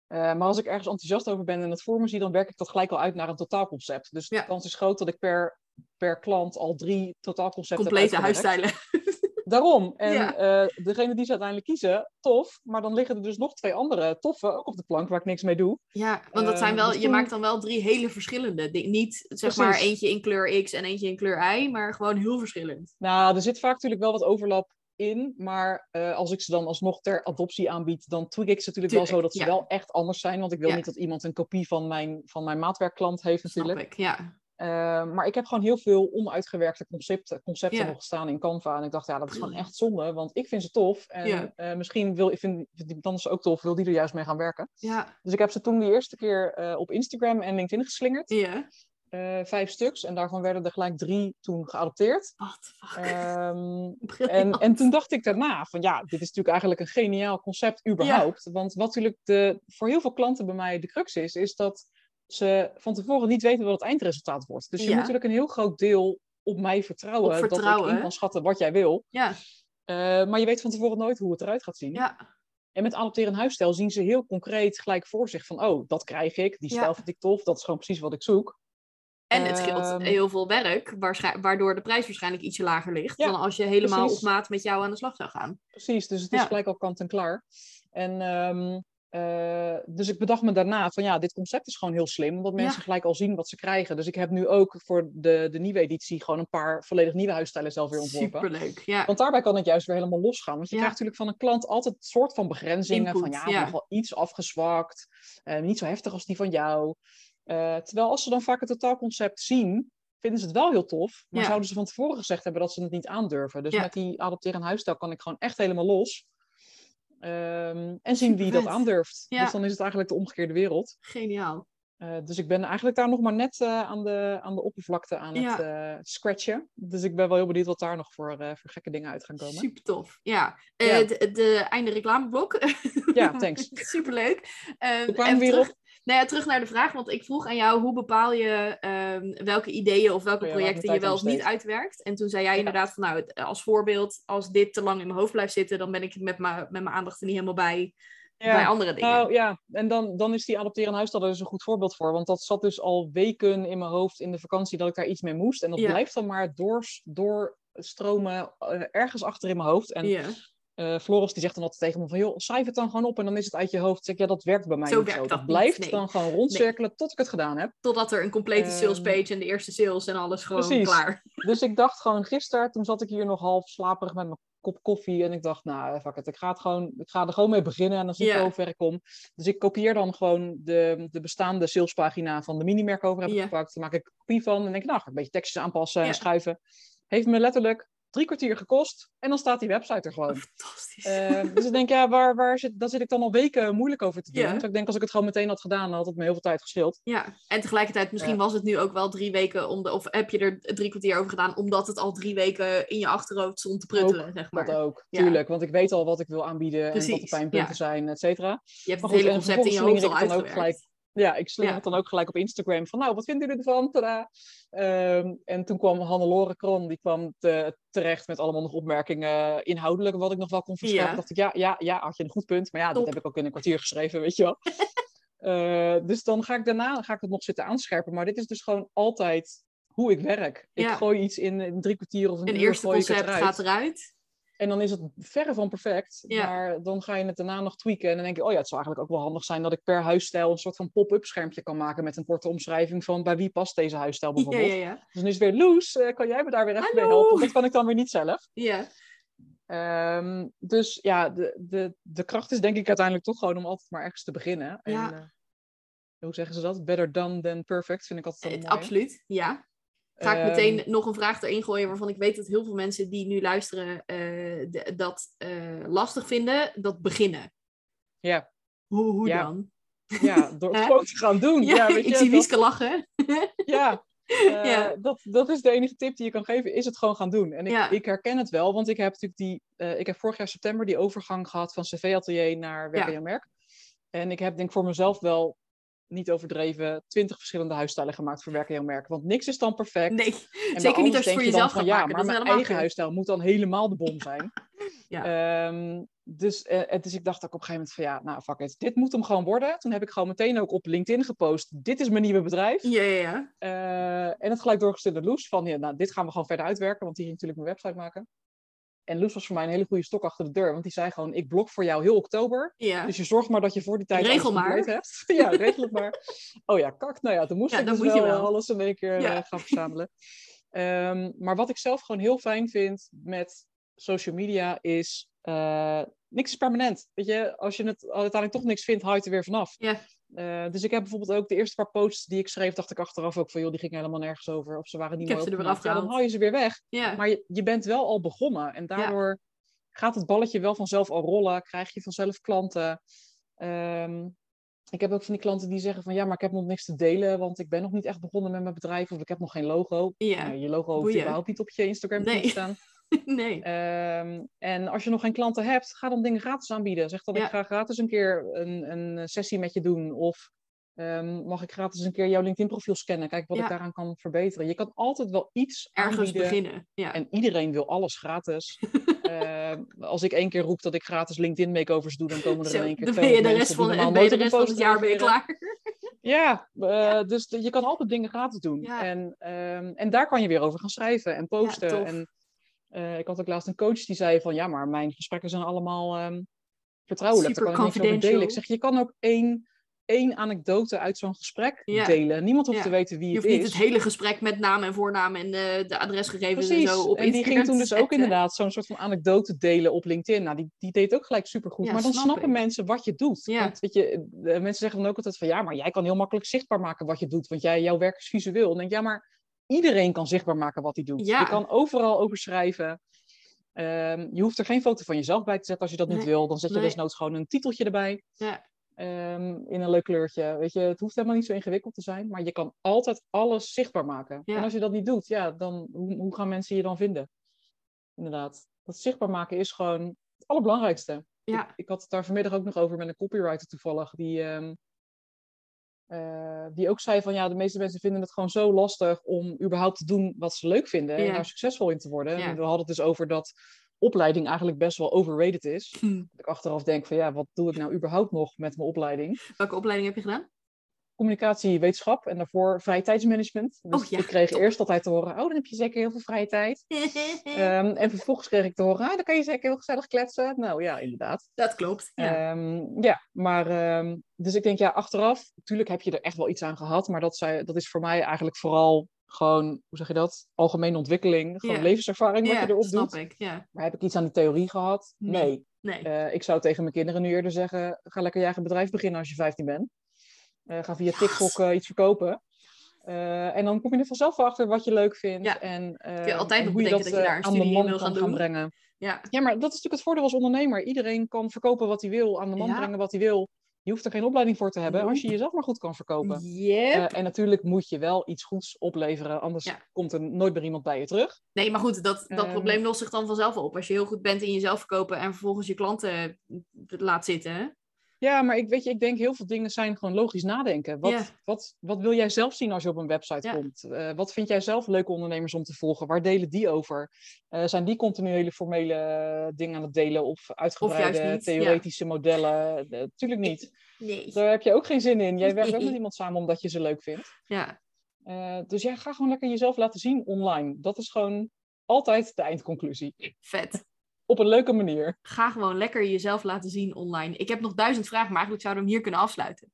Eh, maar als ik ergens enthousiast over ben en het voor me zie, dan werk ik dat gelijk al uit naar een totaalconcept. Dus de kans is groot dat ik per, per klant al drie totaalconcepten heb Complete huisstijlen. Daarom. En Ja. eh, degene die ze uiteindelijk kiezen, tof. Maar dan liggen er dus nog twee andere toffe ook op de plank waar ik niks mee doe. Ja, want dat zijn Eh, wel, dus je toen- maakt dan wel drie hele verschillende dingen. Niet zeg Precies. maar eentje in kleur X en eentje in kleur Y, maar gewoon heel verschillend. Nou, er zit vaak natuurlijk wel wat overlap in. Maar eh, als ik ze dan alsnog ter adoptie aanbied, dan tweak ik ze natuurlijk wel zo dat ze ja. wel echt anders zijn. Want ik wil Ja. niet dat iemand een kopie van mijn, van mijn maatwerkklant heeft natuurlijk. Snap ik, ja. Eh, maar ik heb gewoon heel veel onuitgewerkte concepten, concepten nog staan in Canva. En ik dacht, ja, dat is gewoon echt zonde, want ik vind ze tof. En eh, misschien wil ik vind, iemand anders ook tof, wil die er juist mee gaan werken. Ja, Dus ik heb ze toen de eerste keer eh, op Instagram en LinkedIn geslingerd. ja. Eh, vijf stuks. En daarvan werden er gelijk drie toen geadopteerd. The fuck. Ehm, en, en toen dacht ik daarna van ja, dit is natuurlijk eigenlijk een geniaal concept überhaupt. Want wat natuurlijk de, voor heel veel klanten bij mij de crux is, is dat ze van tevoren niet weten wat het eindresultaat wordt. Dus je Ja. moet natuurlijk een heel groot deel op mij vertrouwen, Op dat vertrouwen, ik in kan schatten wat jij wil. Ja, Eh, maar je weet van tevoren nooit hoe het eruit gaat zien. ja, En met adopteren een huisstijl zien ze heel concreet gelijk voor zich van oh, dat krijg ik, die stijl vind ik tof, dat is gewoon precies wat ik zoek. en het scheelt Ehm, heel veel werk, waardoor de prijs waarschijnlijk ietsje lager ligt Ja, dan als je helemaal precies. op maat met jou aan de slag zou gaan. Precies, dus het is Ja. gelijk al kant en klaar. En ehm, eh, dus ik bedacht me daarna van ja, dit concept is gewoon heel slim, omdat mensen Ja. gelijk al zien wat ze krijgen. Dus ik heb nu ook voor de, de nieuwe editie gewoon een paar volledig nieuwe huisstijlen zelf weer ontworpen. Superleuk, ja. Want daarbij kan het juist weer helemaal losgaan. Want je Ja. krijgt natuurlijk van een klant altijd een soort van begrenzingen. Input, van ja, ja. nog wel iets afgezwakt. eh, niet zo heftig als die van jou. Eh, terwijl als ze dan vaak het totaalconcept zien, vinden ze het wel heel tof. Maar zouden ze van tevoren gezegd hebben dat ze het niet aandurven. Dus met die adopteren huisstijl kan ik gewoon echt helemaal los. Ehm, en zien wie dat aandurft. Ja. Dus dan is het eigenlijk de omgekeerde wereld. Geniaal. Eh, dus ik ben eigenlijk daar nog maar net eh, aan, de, aan de oppervlakte aan Ja. het eh, scratchen. Dus ik ben wel heel benieuwd wat daar nog voor, voor gekke dingen uit gaan komen. Super tof. Ja, Ja. De, de einde reclameblok. Ja, thanks. Superleuk. Kwamen we even hierop? Nou ja, terug naar de vraag, want ik vroeg aan jou hoe bepaal je ehm, welke ideeën of welke projecten je wel of niet uitwerkt. En toen zei jij Ja. inderdaad van nou, als voorbeeld, als dit te lang in mijn hoofd blijft zitten, dan ben ik met mijn met mijn aandacht er niet helemaal bij, bij andere dingen. Nou ja, en dan, dan is die adopteren huis daar dus een goed voorbeeld voor. Want dat zat dus al weken in mijn hoofd in de vakantie dat ik daar iets mee moest. En dat Ja. blijft dan maar doors, doorstromen eh, ergens achter in mijn hoofd. En ja. Eh, Floris die zegt dan altijd tegen me van, joh, schrijf het dan gewoon op en dan is het uit je hoofd. Zeg ja, dat werkt bij mij Zo niet werkt zo. dat blijft nee. dan gewoon rondcirkelen tot ik het gedaan heb. Totdat er een complete Ehm, salespage en de eerste sales en alles gewoon precies. klaar. Dus ik dacht gewoon gisteren, toen zat ik hier nog half slaperig met mijn kop koffie. En ik dacht, nou, fuck it, ik ga, het gewoon, ik ga er gewoon mee beginnen. En dan zie ik wel hoe ver ik kom. Dus ik kopieer dan gewoon de, de bestaande salespagina van de minimerk over heb gepakt. Dan maak ik een kopie van. En denk ik, nou, ga ik een beetje tekstjes aanpassen en schuiven. Heeft me letterlijk drie kwartier gekost. En dan staat die website er gewoon. Fantastisch. Eh, dus ik denk, ja, waar, waar zit, daar zit ik dan al weken moeilijk over te doen. Dus ik denk, als ik het gewoon meteen had gedaan, dan had het me heel veel tijd gescheeld. Ja, en tegelijkertijd, misschien Ja. was het nu ook wel drie weken, om de, of heb je er drie kwartier over gedaan, omdat het al drie weken in je achterhoofd stond te pruttelen, zeg maar. Dat ook, Ja. tuurlijk. Want ik weet al wat ik wil aanbieden en wat de Precies, pijnpunten ja. zijn, et cetera. Je hebt Maar het goed, hele concept in je hoofd al dan ook uitgewerkt. Ja, ik slinger Ja. het dan ook gelijk op Instagram van, nou, wat vinden jullie ervan? Tadaa. Ehm, en toen kwam Hannelore Kron, die kwam te- terecht met allemaal nog opmerkingen inhoudelijk, wat ik nog wel kon verscherpen. Ja. dacht ik, ja, ja, ja, had je een goed punt. Maar ja, Top. dat heb ik ook in een kwartier geschreven, weet je wel. Eh, dus dan ga ik daarna ga ik het nog zitten aanscherpen. Maar dit is dus gewoon altijd hoe ik werk. Ik gooi iets in, in drie kwartier of een, Een uur eerste gooi ik het concept eruit. gaat eruit. En dan is het verre van perfect. Ja. Maar dan ga je het daarna nog tweaken. En dan denk je, oh ja, het zou eigenlijk ook wel handig zijn dat ik per huisstijl een soort van pop-up schermpje kan maken met een korte omschrijving van bij wie past deze huisstijl Ja, bijvoorbeeld. ja, ja. Dus nu is het weer Loes, eh, kan jij me daar weer even mee Hallo. helpen? Want Dat kan ik dan weer niet zelf. Ja, Ehm, dus ja, de, de, de kracht is denk ik uiteindelijk toch gewoon om altijd maar ergens te beginnen. Ja. En, eh, hoe zeggen ze dat? Better done than perfect, vind ik altijd wel het, mooi. absoluut. Ja. Ga ik Ehm, meteen nog een vraag erin gooien waarvan ik weet dat heel veel mensen die nu luisteren eh, dat eh, lastig vinden, dat beginnen. Ja. Hoe, hoe Ja. dan? Ja, door het gewoon te gaan doen. Ja, Ja, weet ik je, zie dat- Wieske lachen. Ja, eh, Ja. Dat, dat is de enige tip die je kan geven, is het gewoon gaan doen. En ik, Ja. ik herken het wel, want ik heb natuurlijk die, ik heb vorig jaar september die overgang gehad van cv-atelier naar werk Ja. en merk. En ik heb denk ik voor mezelf wel, niet overdreven, twintig verschillende huisstijlen gemaakt voor werk en merk. Want niks is dan perfect. Nee, En zeker niet als je voor je jezelf van, gaat ja, maken. maar Dat is mijn eigen huisstijl moet dan helemaal de bom zijn. Ehm, dus, eh, dus ik dacht ook op een gegeven moment van ja, nou fuck it, dit moet hem gewoon worden. Toen heb ik gewoon meteen ook op LinkedIn gepost, dit is mijn nieuwe bedrijf. Ja, ja, ja. Eh, en het gelijk doorgestuurd naar Loes van ja, nou, dit gaan we gewoon verder uitwerken, want die ging natuurlijk mijn website maken. En Loes was voor mij een hele goede stok achter de deur, want die zei gewoon, ik blok voor jou heel oktober. ja. Dus je zorgt maar dat je voor die tijd Regel maar. hebt. ja, regel het maar. Oh ja, kak. Nou ja, toen moest Ja, ik dan dus moet je wel, wel. alles in één keer Ja. eh, gaan verzamelen. Ehm, maar wat ik zelf gewoon heel fijn vind met social media is, eh, niks is permanent. Weet je, als je het uiteindelijk toch niks vindt, haal je het er weer vanaf. Ja. Eh, dus ik heb bijvoorbeeld ook de eerste paar posts die ik schreef, dacht ik achteraf ook van, joh, die gingen helemaal nergens over. Of ze waren niet Ik mooi. Ja, dan haal je ze weer weg. Maar je, je bent wel al begonnen. En daardoor gaat het balletje wel vanzelf al rollen. Krijg je vanzelf klanten. Ehm, ik heb ook van die klanten die zeggen van ja, maar ik heb nog niks te delen. Want ik ben nog niet echt begonnen met mijn bedrijf. Of ik heb nog geen logo. Ja. Nou, je logo hoeft überhaupt niet op je Instagram Nee. te staan. nee. Ehm, en als je nog geen klanten hebt, ga dan dingen gratis aanbieden. Zeg Ja. ik ga gratis een keer een, een sessie met je doen. Of ehm, mag ik gratis een keer jouw LinkedIn profiel scannen. Kijk wat Ja. ik daaraan kan verbeteren. Je kan altijd wel iets Ergens aanbieden. beginnen. Ja. En iedereen wil alles gratis. Eh, als ik één keer roep dat ik gratis LinkedIn makeovers doe, dan komen er Zo, in één keer dan ben je de 200 rest van, ben je de rest van het jaar ben je klaar. Ja, eh, dus de- je kan altijd dingen gratis doen. Ja. En, ehm, en daar kan je weer over gaan schrijven en posten. tof. en, eh, ik had ook laatst een coach die zei van, ja, maar mijn gesprekken zijn allemaal ehm, vertrouwelijk. Super Daar kan ik niks over confidential. delen. Ik zeg, je kan ook één, één anekdote uit zo'n gesprek Ja. delen. Niemand hoeft Ja. te weten wie Je het hoeft is. niet het hele gesprek met naam en voornaam en eh, de adresgegevens Precies. en zo op en die ging toen dus ook inderdaad zo'n soort van anekdote delen op LinkedIn. Nou, die, die deed ook gelijk supergoed. Ja, maar dan snap snappen ik. mensen wat je doet. Want weet je, de mensen zeggen dan ook altijd van ja, maar jij kan heel makkelijk zichtbaar maken wat je doet. Want jij, jouw werk is visueel. Dan denk ik, ja, maar iedereen kan zichtbaar maken wat hij doet. Ja. Je kan overal over schrijven. Ehm, je hoeft er geen foto van jezelf bij te zetten als je dat niet wil. Dan zet je Nee. desnoods gewoon een titeltje erbij. Ja. Ehm, in een leuk kleurtje. Weet je, het hoeft helemaal niet zo ingewikkeld te zijn. Maar je kan altijd alles zichtbaar maken. Ja. En als je dat niet doet, ja, dan hoe, hoe gaan mensen je dan vinden? Inderdaad. Dat zichtbaar maken is gewoon het allerbelangrijkste. Ja. Ik, ik had het daar vanmiddag ook nog over met een copywriter toevallig. Die, ehm, eh, die ook zei van ja, de meeste mensen vinden het gewoon zo lastig om überhaupt te doen wat ze leuk vinden. En daar succesvol in te worden. Ja. En we hadden het dus over dat opleiding eigenlijk best wel overrated is. Hm. Dat ik achteraf denk van ja, wat doe ik nou überhaupt nog met mijn opleiding? Welke opleiding heb je gedaan? Communicatie, wetenschap en daarvoor vrije tijdsmanagement. Dus Oh ja, ik kreeg top. eerst altijd te horen, oh, dan heb je zeker heel veel vrije tijd. Ehm, en vervolgens kreeg ik te horen, ah, dan kan je zeker heel gezellig kletsen. Nou ja, inderdaad. dat klopt. Ja. Ehm, ja, maar ehm, dus ik denk ja, achteraf, natuurlijk heb je er echt wel iets aan gehad, maar dat, zei, dat is voor mij eigenlijk vooral gewoon, hoe zeg je dat, algemene ontwikkeling, gewoon levenservaring wat ja, je erop snap doet. ik. Ja. Maar heb ik iets aan die theorie gehad? Nee. Nee. Nee. Eh, ik zou tegen mijn kinderen nu eerder zeggen, ga lekker je eigen bedrijf beginnen als je 15 bent. Eh, ga via TikTok eh, iets verkopen. Eh, en dan kom je er vanzelf achter wat je leuk vindt. Ja. En, je altijd en hoe je dat je daar een aan de man wil kan gaan brengen. ja. Ja, maar dat is natuurlijk het voordeel als ondernemer. Iedereen kan verkopen wat hij wil, aan de man Ja. brengen wat hij wil. Je hoeft er geen opleiding voor te hebben als je jezelf maar goed kan verkopen. Yep. En natuurlijk moet je wel iets goeds opleveren, anders Ja. komt er nooit meer iemand bij je terug. Nee, maar goed, dat, dat Ehm. probleem lost zich dan vanzelf op. Als je heel goed bent in jezelf verkopen en vervolgens je klanten laat zitten. Ja, maar ik weet je, ik denk heel veel dingen zijn gewoon logisch nadenken. Wat, Ja. wat, wat wil jij zelf zien als je op een website Ja. komt? Eh, wat vind jij zelf leuke ondernemers om te volgen? Waar delen die over? Eh, zijn die continu hele formele dingen aan het delen of uitgebreide niet, ja. theoretische modellen? Eh, Tuurlijk niet. Nee. Daar heb je ook geen zin in. Jij werkt ook met iemand samen omdat je ze leuk vindt. Ja, dus ja, ga gewoon lekker jezelf laten zien online. Dat is gewoon altijd de eindconclusie. vet. Op een leuke manier. Ga gewoon lekker jezelf laten zien online. Ik heb nog duizend vragen, maar eigenlijk zouden we hem hier kunnen afsluiten.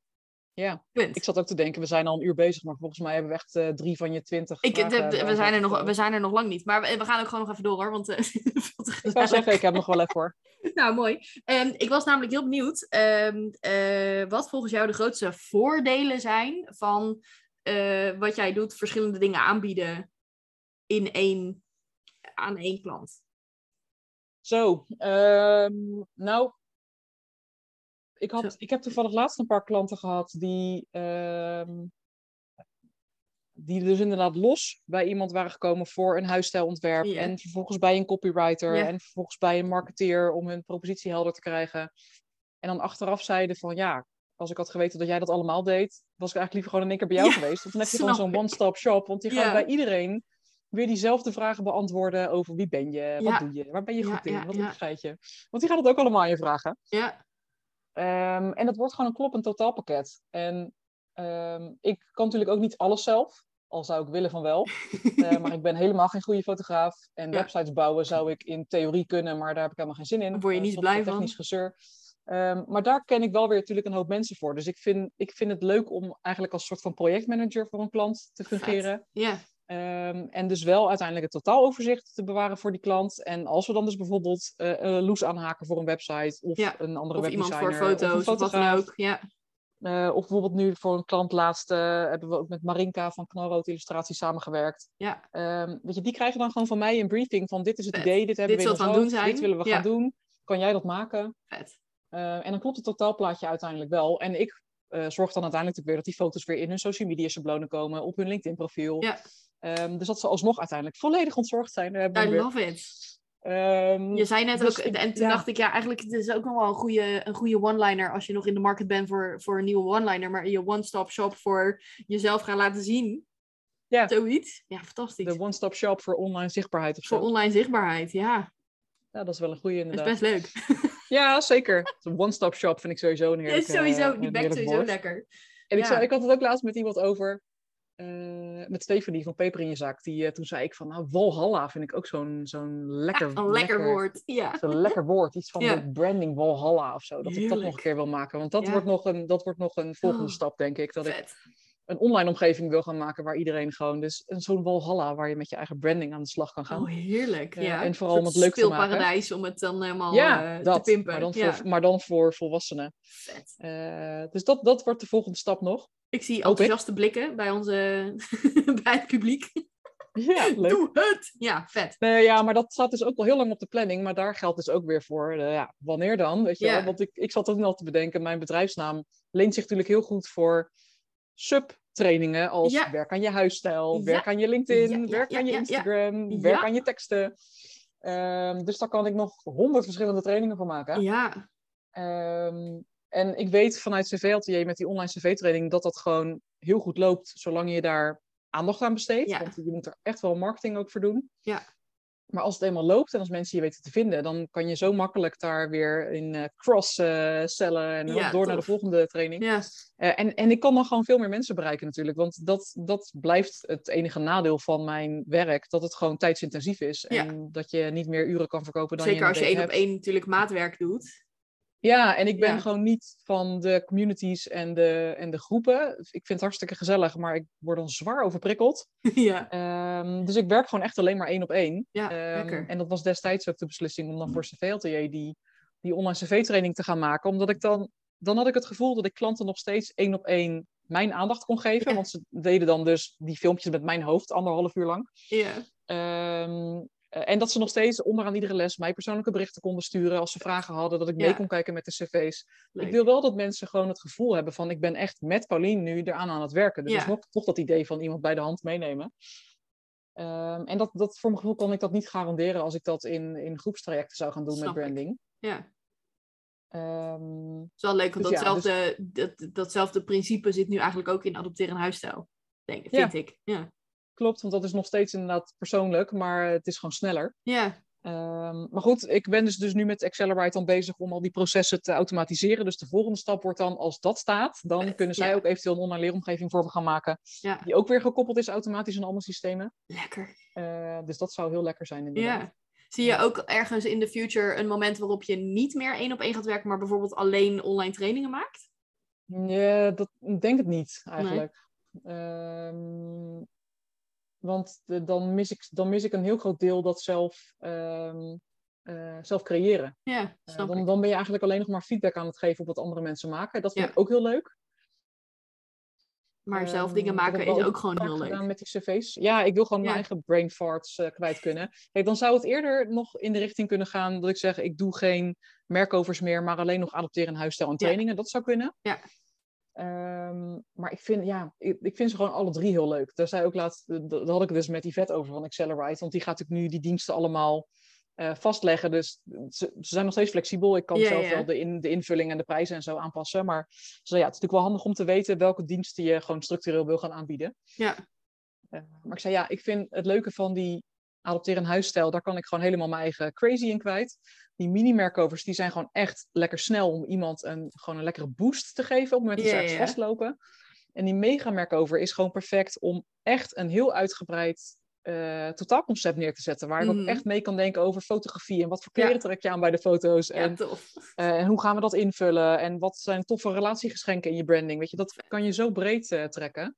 Ja, Punt. ik zat ook te denken, we zijn al een uur bezig, maar volgens mij hebben we echt eh, drie van je twintig. Ik, de- de- we, zijn er nog, we zijn er nog lang niet. Maar we, we gaan ook gewoon nog even door hoor. Want eh, te Ik gezellig. zeggen, ik heb nog wel even hoor. Nou, mooi. Ehm, ik was namelijk heel benieuwd ehm, eh, wat volgens jou de grootste voordelen zijn van eh, wat jij doet, verschillende dingen aanbieden in één, aan één klant. Zo, ehm, nou, ik, had, ik heb toevallig laatst een paar klanten gehad die, ehm, die dus inderdaad los bij iemand waren gekomen voor een huisstijlontwerp. Ja. En vervolgens bij een copywriter. Ja. En vervolgens bij een marketeer om hun propositie helder te krijgen. En dan achteraf zeiden van ja, als ik had geweten dat jij dat allemaal deed, was ik eigenlijk liever gewoon in één keer bij jou Ja, geweest. Want dan heb je gewoon zo'n one-stop shop. Want die gaan bij iedereen weer diezelfde vragen beantwoorden over wie ben je, wat Ja. doe je, waar ben je Ja, goed in, wat onderscheid je. Want die gaan het ook allemaal aan je vragen. Ja, Ehm, en dat wordt gewoon een kloppend totaalpakket. En ehm, ik kan natuurlijk ook niet alles zelf, al zou ik willen van wel. Eh, maar ik ben helemaal geen goede fotograaf. En websites bouwen zou ik in theorie kunnen, maar daar heb ik helemaal geen zin in. Daar word je Eh, niet software blij van. technisch gezeur. Ehm, maar daar ken ik wel weer natuurlijk een hoop mensen voor. Dus ik vind, ik vind het leuk om eigenlijk als soort van projectmanager voor een klant te fungeren. ja, Ehm, en dus wel uiteindelijk het totaaloverzicht te bewaren voor die klant. En als we dan dus bijvoorbeeld eh een loes aanhaken voor een website of Ja, een andere of iemand voor foto's of wat dan ook. Ja, Eh, of bijvoorbeeld nu voor een klant laatst eh, hebben we ook met Marinka van Knalrood Illustratie samengewerkt. ja, Ehm, weet je, die krijgen dan gewoon van mij een briefing van dit is het Vet. idee, dit hebben Dit we in ons doen dit willen we gaan doen. Kan jij dat maken? vet. Eh, en dan klopt het totaalplaatje uiteindelijk wel. En ik eh, zorg dan uiteindelijk natuurlijk weer dat die foto's weer in hun social media schablonen komen, op hun LinkedIn profiel. Ja. Ehm, dus dat ze alsnog uiteindelijk volledig ontzorgd zijn. Daar hebben we I weer. love it. Ehm, Je zei net dus ook, ik- en toen ja. dacht ik, ja, eigenlijk het is ook nog wel een goede, een goede one-liner als je nog in de market bent voor, voor een nieuwe one-liner, maar je one-stop shop voor jezelf gaan laten zien. Ja. Zoiets. Ja, fantastisch. de one-stop shop voor online zichtbaarheid of zo. Voor online zichtbaarheid, ja. Ja, dat is wel een goede Dat is inderdaad. best leuk. Ja, zeker. Een one-stop shop vind ik sowieso een Ja, heerlijk sowieso, eh, die heerlijk sowieso woord. lekker. En ik, Ja. zei, ik had het ook laatst met iemand over, eh, met Stefanie van Peper in je Zaak. Die, eh, toen zei ik van, nou, Walhalla vind ik ook zo'n zo'n lekker, Een lekker woord. Ja. Zo'n lekker woord. Iets van Ja. de branding Walhalla of zo. Dat ik dat nog een keer wil maken. Want dat, Ja. wordt, nog een, dat wordt nog een volgende Oh, stap, denk ik. Dat ik. Een online omgeving wil gaan maken waar iedereen gewoon... Dus een zo'n Walhalla waar je met je eigen branding aan de slag kan gaan. Oh, heerlijk. Eh, ja. en vooral om het leuk te maken. speelparadijs om het dan helemaal ja, eh, dat. te pimpen. Maar dan, ja. voor, maar dan voor volwassenen. Vet. Eh, dus dat, dat wordt de volgende stap nog. Ik zie ik. enthousiaste blikken bij, onze, bij het publiek. Ja, leuk. Doe het! Ja, vet. Nee, ja, maar dat staat dus ook al heel lang op de planning. Maar daar geldt dus ook weer voor. ja, wanneer dan? Weet je? Want ik, ik zat ook nog te bedenken. Mijn bedrijfsnaam leent zich natuurlijk heel goed voor subtrainingen. Als Ja. werk aan je huisstijl, Ja. werk aan je LinkedIn, werk aan je. Instagram, werk aan je teksten. Ehm, dus daar kan ik nog honderd verschillende trainingen voor maken. Ja, Ehm, en ik weet vanuit CV-atelier met die online CV-training dat dat gewoon heel goed loopt, zolang je daar aandacht aan besteedt. Ja. Want je moet er echt wel marketing ook voor doen. Ja. Maar als het eenmaal loopt en als mensen je weten te vinden, dan kan je zo makkelijk daar weer in eh, cross-cellen en Ja, door naar de volgende training. ja. Eh, en, en ik kan dan gewoon veel meer mensen bereiken natuurlijk. Want dat, dat blijft het enige nadeel van mijn werk. Dat het gewoon tijdsintensief is. Ja. En dat je niet meer uren kan verkopen dan Zeker je als je één op één natuurlijk maatwerk doet. Ja, en ik ben Ja. gewoon niet van de communities en de, en de groepen. Ik vind het hartstikke gezellig, maar ik word dan zwaar overprikkeld. ja. Ehm, dus ik werk gewoon echt alleen maar één op één. Ja, Ehm, lekker. en dat was destijds ook de beslissing om dan voor CV-atelier die, die online CV-training te gaan maken. Omdat ik dan, dan had ik het gevoel dat ik klanten nog steeds één op één mijn aandacht kon geven. Ja. Want ze deden dan dus die filmpjes met mijn hoofd anderhalf uur lang. Ja. Ehm, eh, en dat ze nog steeds onderaan iedere les mij persoonlijke berichten konden sturen als ze vragen hadden, dat ik mee Ja. kon kijken met de cv's. Leuk. Ik wil wel dat mensen gewoon het gevoel hebben van ik ben echt met Paulien nu eraan aan het werken. Dus Ja. nog, toch dat idee van iemand bij de hand meenemen. Ehm, en dat, dat, voor mijn gevoel kan ik dat niet garanderen als ik dat in, in groepstrajecten zou gaan doen Snap met branding. ja. Ehm, Het is wel leuk, want Dus ja, datzelfde, dat, datzelfde principe zit nu eigenlijk ook in adopteren een huisstijl. Denk, vind ik. Ja. Klopt, want dat is nog steeds inderdaad persoonlijk, maar het is gewoon sneller. Ja. Ehm, maar goed, ik ben dus, dus nu met Accelerate dan bezig om al die processen te automatiseren. Dus de volgende stap wordt dan, als dat staat, dan kunnen zij ja. ook eventueel een online leeromgeving voor me gaan maken. Ja. Die ook weer gekoppeld is automatisch aan alle systemen. Lekker. Eh, dus dat zou heel lekker zijn inderdaad. Ja. Zie je ook ergens in de future een moment waarop je niet meer één op één gaat werken, maar bijvoorbeeld alleen online trainingen maakt? Ja, dat ik denk het niet eigenlijk. Ehm, want de- dan, mis ik, dan mis ik een heel groot deel dat zelf, ehm, eh, zelf creëren. Ja, Eh, dan, dan ben je eigenlijk alleen nog maar feedback aan het geven op wat andere mensen maken. Dat vind Ja. ik ook heel leuk. Maar zelf Ehm, dingen maken is ook gewoon heel leuk. met die cv's. Ja, ik wil gewoon mijn eigen brain farts eh, kwijt kunnen. Kijk, dan zou het eerder nog in de richting kunnen gaan dat ik zeg, ik doe geen merkovers meer, maar alleen nog adopteren huisstijl en Ja. trainingen. Dat zou kunnen. Ja. Ehm, maar ik vind, ja, ik, ik vind ze gewoon alle drie heel leuk. Daar zei ook laatst, daar had ik het dus met Yvette over van Accelerate, want die gaat natuurlijk nu die diensten allemaal eh, vastleggen. Dus ze, ze zijn nog steeds flexibel. Ik kan Ja, zelf ja. wel de, in, de invulling en de prijzen en zo aanpassen. Maar ze zei, ja, het is natuurlijk wel handig om te weten welke diensten je gewoon structureel wil gaan aanbieden. Ja. Eh, maar ik zei, ja, ik vind het leuke van die adopteren en huisstijl, daar kan ik gewoon helemaal mijn eigen crazy in kwijt. Die mini-merkovers, die zijn gewoon echt lekker snel om iemand een, gewoon een lekkere boost te geven op het moment dat ze ergens vastlopen. En die mega-merkover is gewoon perfect om echt een heel uitgebreid eh, totaalconcept neer te zetten. Waar ik Mhm. ook echt mee kan denken over fotografie en wat voor Ja. kleren trek je aan bij de foto's. Ja, En, tof. eh, en hoe gaan we dat invullen? En wat zijn toffe relatiegeschenken in je branding? Weet je, dat kan je zo breed eh, trekken.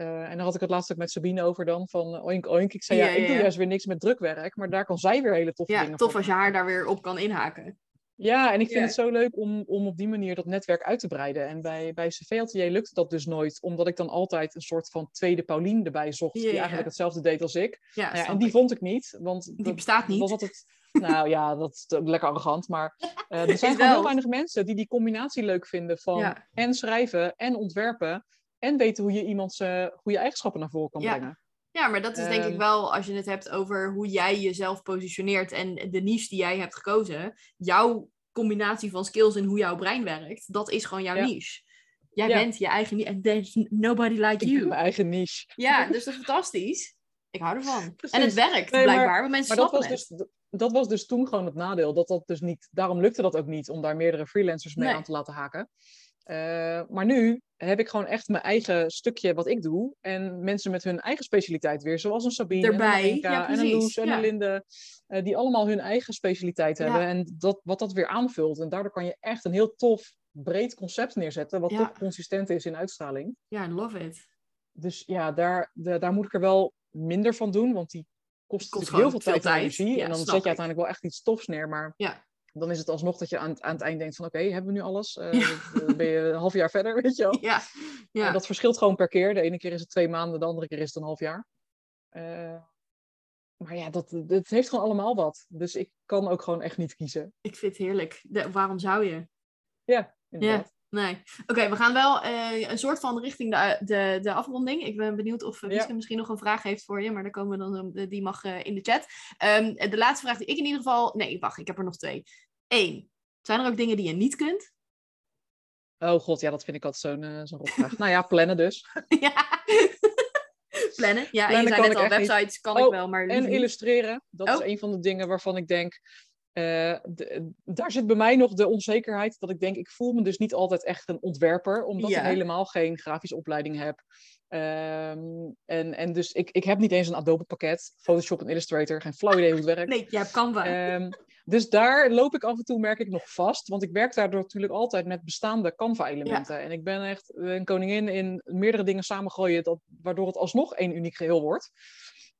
Eh, en daar had ik het laatst ook met Sabine over dan, van eh, oink oink. Ik zei, ja, Ja, ik ja, doe ja. juist weer niks met drukwerk, maar daar kan zij weer hele toffe Ja, dingen tof voor als je haar daar weer op kan inhaken. ja, en ik vind Ja. het zo leuk om, om op die manier dat netwerk uit te breiden. En bij, bij CV-atelier lukte dat dus nooit, omdat ik dan altijd een soort van tweede Paulien erbij zocht, Ja, die ja. eigenlijk hetzelfde deed als ik. Ja, Nou ja, en die vond ik niet, want Die dat- bestaat niet. was altijd... Nou ja, dat is ook lekker arrogant, maar eh, er zijn gewoon heel weinig mensen die die combinatie leuk vinden van Ja. en schrijven en ontwerpen en weten hoe je iemands goede eigenschappen naar voren kan Ja. brengen. Ja, maar dat is denk ik Ehm. wel, als je het hebt over hoe jij jezelf positioneert en de niche die jij hebt gekozen, jouw combinatie van skills en hoe jouw brein werkt, dat is gewoon jouw Ja. niche. Jij Ja. bent je eigen niche. Nobody like Ik ben you. mijn eigen niche. Ja, dus dat is fantastisch. Ik hou ervan. En het Precies. werkt Nee, maar- blijkbaar, want mensen Maar dat was, het. dus, dat was dus toen gewoon het nadeel. Dat dat dus niet, daarom lukte dat ook niet om daar meerdere freelancers mee Nee. aan te laten haken. Eh, maar nu heb ik gewoon echt mijn eigen stukje wat ik doe. En mensen met hun eigen specialiteit weer. Zoals een Sabine en Erbij, een Marinka ja, en een Loes en ja. een Linde. eh, die allemaal hun eigen specialiteit Ja. hebben. En dat, wat dat weer aanvult. En daardoor kan je echt een heel tof, breed concept neerzetten. Wat toch consistent is in uitstraling. Ja, I love it. Dus ja, daar, de- daar moet ik er wel minder van doen. Want die kost, Kost heel veel tijd en energie. En dan zet je uiteindelijk wel echt iets tofs neer. Maar Ja. Dan is het alsnog dat je aan, het- aan het eind denkt van... Oké, hebben we nu alles? Eh, Ja. Dan ben je een half jaar verder, weet je wel. Ja. ja. Dat verschilt gewoon per keer. De ene keer is het twee maanden, de andere keer is het een half jaar. Eh, maar ja, dat, het heeft gewoon allemaal wat. Dus ik kan ook gewoon echt niet kiezen. Ik vind het heerlijk. De- waarom zou je? Ja, inderdaad. Nee. Oké, we gaan wel eh, een soort van richting de, de, de afronding. Ik ben benieuwd of uh, Ja. Wieske misschien nog een vraag heeft voor je, maar daar komen we dan, eh, die mag eh, in de chat. Ehm, de laatste vraag die ik in ieder geval... Nee, wacht, ik heb er nog twee. Eén, zijn er ook dingen die je niet kunt? Oh god, ja, dat vind ik altijd zo'n eh zo'n rotvraag. nou ja, plannen dus. ja. Plannen? Ja, en Plannen je zei kan net al, niet. websites kan ik Oh, wel, maar En niet. illustreren, dat Oh. is een van de dingen waarvan ik denk. Eh, de- daar zit bij mij nog de onzekerheid dat ik denk, ik voel me dus niet altijd echt een ontwerper, omdat Ja. ik helemaal geen grafische opleiding heb. Ehm, en, en dus ik, ik heb niet eens een Adobe pakket, Photoshop en Illustrator, geen flauw idee hoe het werkt. Nee, jij hebt Canva. Dus daar loop ik af en toe, merk ik, nog vast. Want ik werk daardoor natuurlijk altijd met bestaande Canva-elementen. En ik ben echt een koningin in meerdere dingen samengooien, dat, waardoor het alsnog één uniek geheel wordt.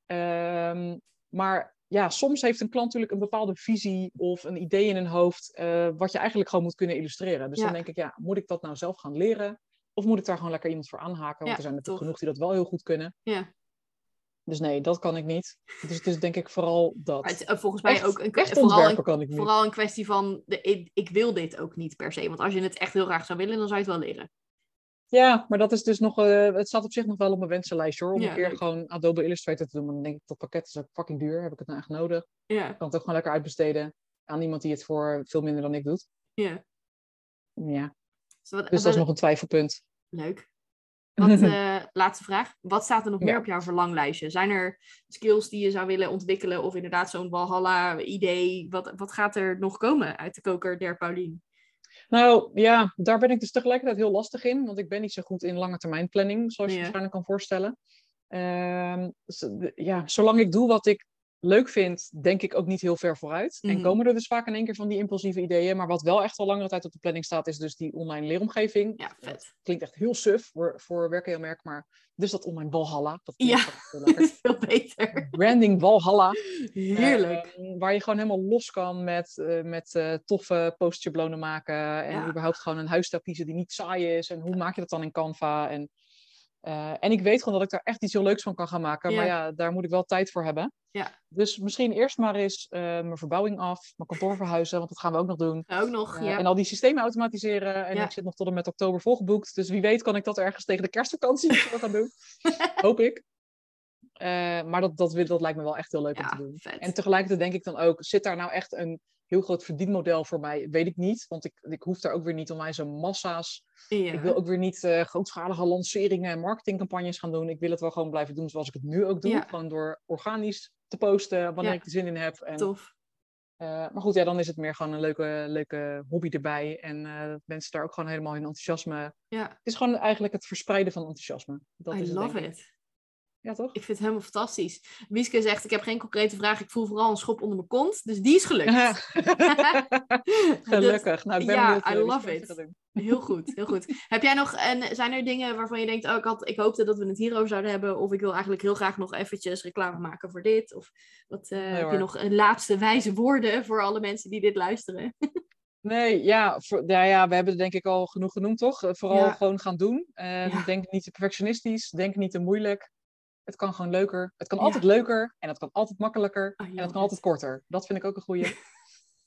Ehm, maar ja, soms heeft een klant natuurlijk een bepaalde visie of een idee in hun hoofd, eh, wat je eigenlijk gewoon moet kunnen illustreren. Dus Ja. dan denk ik, ja, moet ik dat nou zelf gaan leren? Of moet ik daar gewoon lekker iemand voor aanhaken? Want Ja, er zijn natuurlijk genoeg die dat wel heel goed kunnen. Ja. Dus nee, dat kan ik niet. Dus het is denk ik vooral dat. Het eh, volgens mij Echt- ook een, Echt vooral een, kan ik niet. vooral een kwestie van, de, ik, ik wil dit ook niet per se. Want als je het echt heel graag zou willen, dan zou je het wel leren. Ja, maar dat is dus nog, eh, het staat op zich nog wel op mijn wensenlijstje hoor. Om Ja, een keer leuk. gewoon Adobe Illustrator te doen. Maar dan denk ik, dat pakket is ook fucking duur. Heb ik het nou echt nodig? Ik kan het ook gewoon lekker uitbesteden aan iemand die het voor veel minder dan ik doet. ja. Ja, Dus, wat- dus dat is nog een twijfelpunt. Leuk. Wat, eh, laatste vraag. Wat staat er nog Ja. meer op jouw verlanglijstje? Zijn er skills die je zou willen ontwikkelen? Of inderdaad zo'n Valhalla-idee? Wat, wat gaat er nog komen uit de koker der Paulien? Nou ja, daar ben ik dus tegelijkertijd heel lastig in. Want ik ben niet zo goed in lange termijn planning, zoals je Ja. waarschijnlijk kan voorstellen. Ehm, ja, zolang ik doe wat ik leuk vind, denk ik ook niet heel ver vooruit. Mhm. En komen er dus vaak in één keer van die impulsieve ideeën. Maar wat wel echt al langere tijd op de planning staat, is dus die online leeromgeving. Ja, vet. Klinkt echt heel suf voor, voor werkenmerk, maar dus dat online Walhalla. Dat Ja. heel lekker. Veel beter. Branding Walhalla. Heerlijk. Eh, waar je gewoon helemaal los kan met, eh, met eh, toffe maken. En Ja. überhaupt gewoon een huisstijl kiezen die niet saai is. En hoe maak je dat dan in Canva? En Eh, en ik weet gewoon dat ik daar echt iets heel leuks van kan gaan maken. Maar Ja. daar moet ik wel tijd voor hebben. Ja. Dus misschien eerst maar eens eh, mijn verbouwing af, mijn kantoor verhuizen, want dat gaan we ook nog doen. Ook nog, Eh, ja. En al die systemen automatiseren. En Ja. ik zit nog tot en met oktober volgeboekt. Dus wie weet kan ik dat ergens tegen de kerstvakantie gaan doen. Hoop ik. Maar dat, dat, dat lijkt me wel echt heel leuk om te doen. vet. En tegelijkertijd denk ik dan ook, zit daar nou echt een heel groot verdienmodel voor mij? Weet ik niet. Want ik, ik hoef daar ook weer niet onwijs een massa's. Ja. Ik wil ook weer niet eh, grootschalige lanceringen en marketingcampagnes gaan doen. Ik wil het wel gewoon blijven doen zoals ik het nu ook doe. Ja. Gewoon door organisch te posten wanneer Ja. ik er zin in heb. En, Tof. eh, maar goed, ja, dan is het meer gewoon een leuke, leuke hobby erbij. En eh, mensen daar ook gewoon helemaal hun enthousiasme... Ja, Het is gewoon eigenlijk het verspreiden van enthousiasme. Dat I is love it. Ja, toch? Ik vind het helemaal fantastisch. Wieske zegt, ik heb geen concrete vraag. Ik voel vooral een schop onder mijn kont. Dus die is gelukt. Gelukkig. Nou, ik ben ja, benieuwd, I eh, wie love het it. doen. Heel goed, heel goed. Heb jij nog, en zijn er dingen waarvan je denkt, oh, ik, had, ik hoopte dat we het hierover zouden hebben, of ik wil eigenlijk heel graag nog eventjes reclame maken voor dit, of wat, eh, heb je nog een laatste wijze woorden voor alle mensen die dit luisteren? Nee, ja, voor, ja, ja, we hebben er denk ik al genoeg genoemd, toch? Eh, Vooral Ja. gewoon gaan doen. Ja. Denk niet te perfectionistisch, denk niet te moeilijk. Het kan gewoon leuker. Het kan Ja. altijd leuker en het kan altijd makkelijker Oh, en het kan altijd korter. Dat vind ik ook een goeie.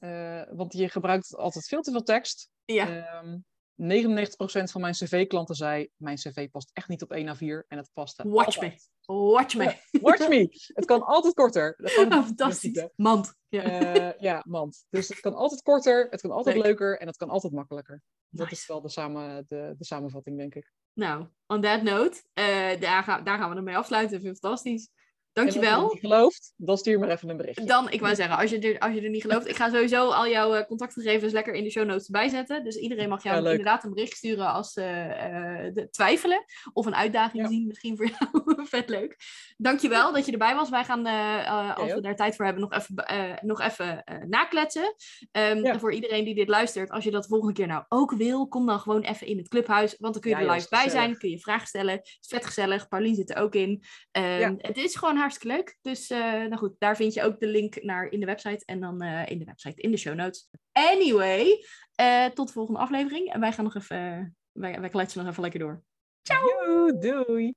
Eh, want je gebruikt altijd veel te veel tekst. Ja, Ehm 99% van mijn cv-klanten zei, mijn cv past echt niet op 1 à 4 en het past Watch me. watch me. Watch me. Het kan altijd korter. Dat Oh, het fantastisch. Mand. Ja. Eh, ja, mand. Dus het kan altijd korter, het kan altijd Leuk. leuker en het kan altijd makkelijker. Dat Nice. is wel de, samen, de, de samenvatting, denk ik. Nou, on that note, eh, daar, gaan, daar gaan we ermee afsluiten. Vind ik fantastisch. En als je Dankjewel. niet gelooft, dan stuur maar even een berichtje. Dan, ik wou zeggen, als je, er, als je er niet gelooft, ik ga sowieso al jouw eh, contactgegevens lekker in de show notes erbij zetten. Dus iedereen mag jou Ja, inderdaad een bericht sturen als ze eh, de- twijfelen. Of een uitdaging Ja. zien, misschien voor jou. Vet leuk. Dankjewel dat je erbij was. Wij gaan, eh, eh, als we daar tijd voor hebben, nog even, eh, nog even eh, nakletsen. Ehm, Voor iedereen die dit luistert, als je dat de volgende keer nou ook wil, kom dan gewoon even in het clubhuis. Want dan kun je er live bij gezellig. zijn, kun je vragen stellen. Het is vet gezellig. Paulien zit er ook in. Ehm. Het is gewoon hartstikke leuk. Dus eh, nou goed, daar vind je ook de link naar in de website. En dan eh, in de website in de show notes. Anyway, eh, tot de volgende aflevering. En wij gaan nog even, wij, wij kletsen nog even lekker door. Ciao, doei.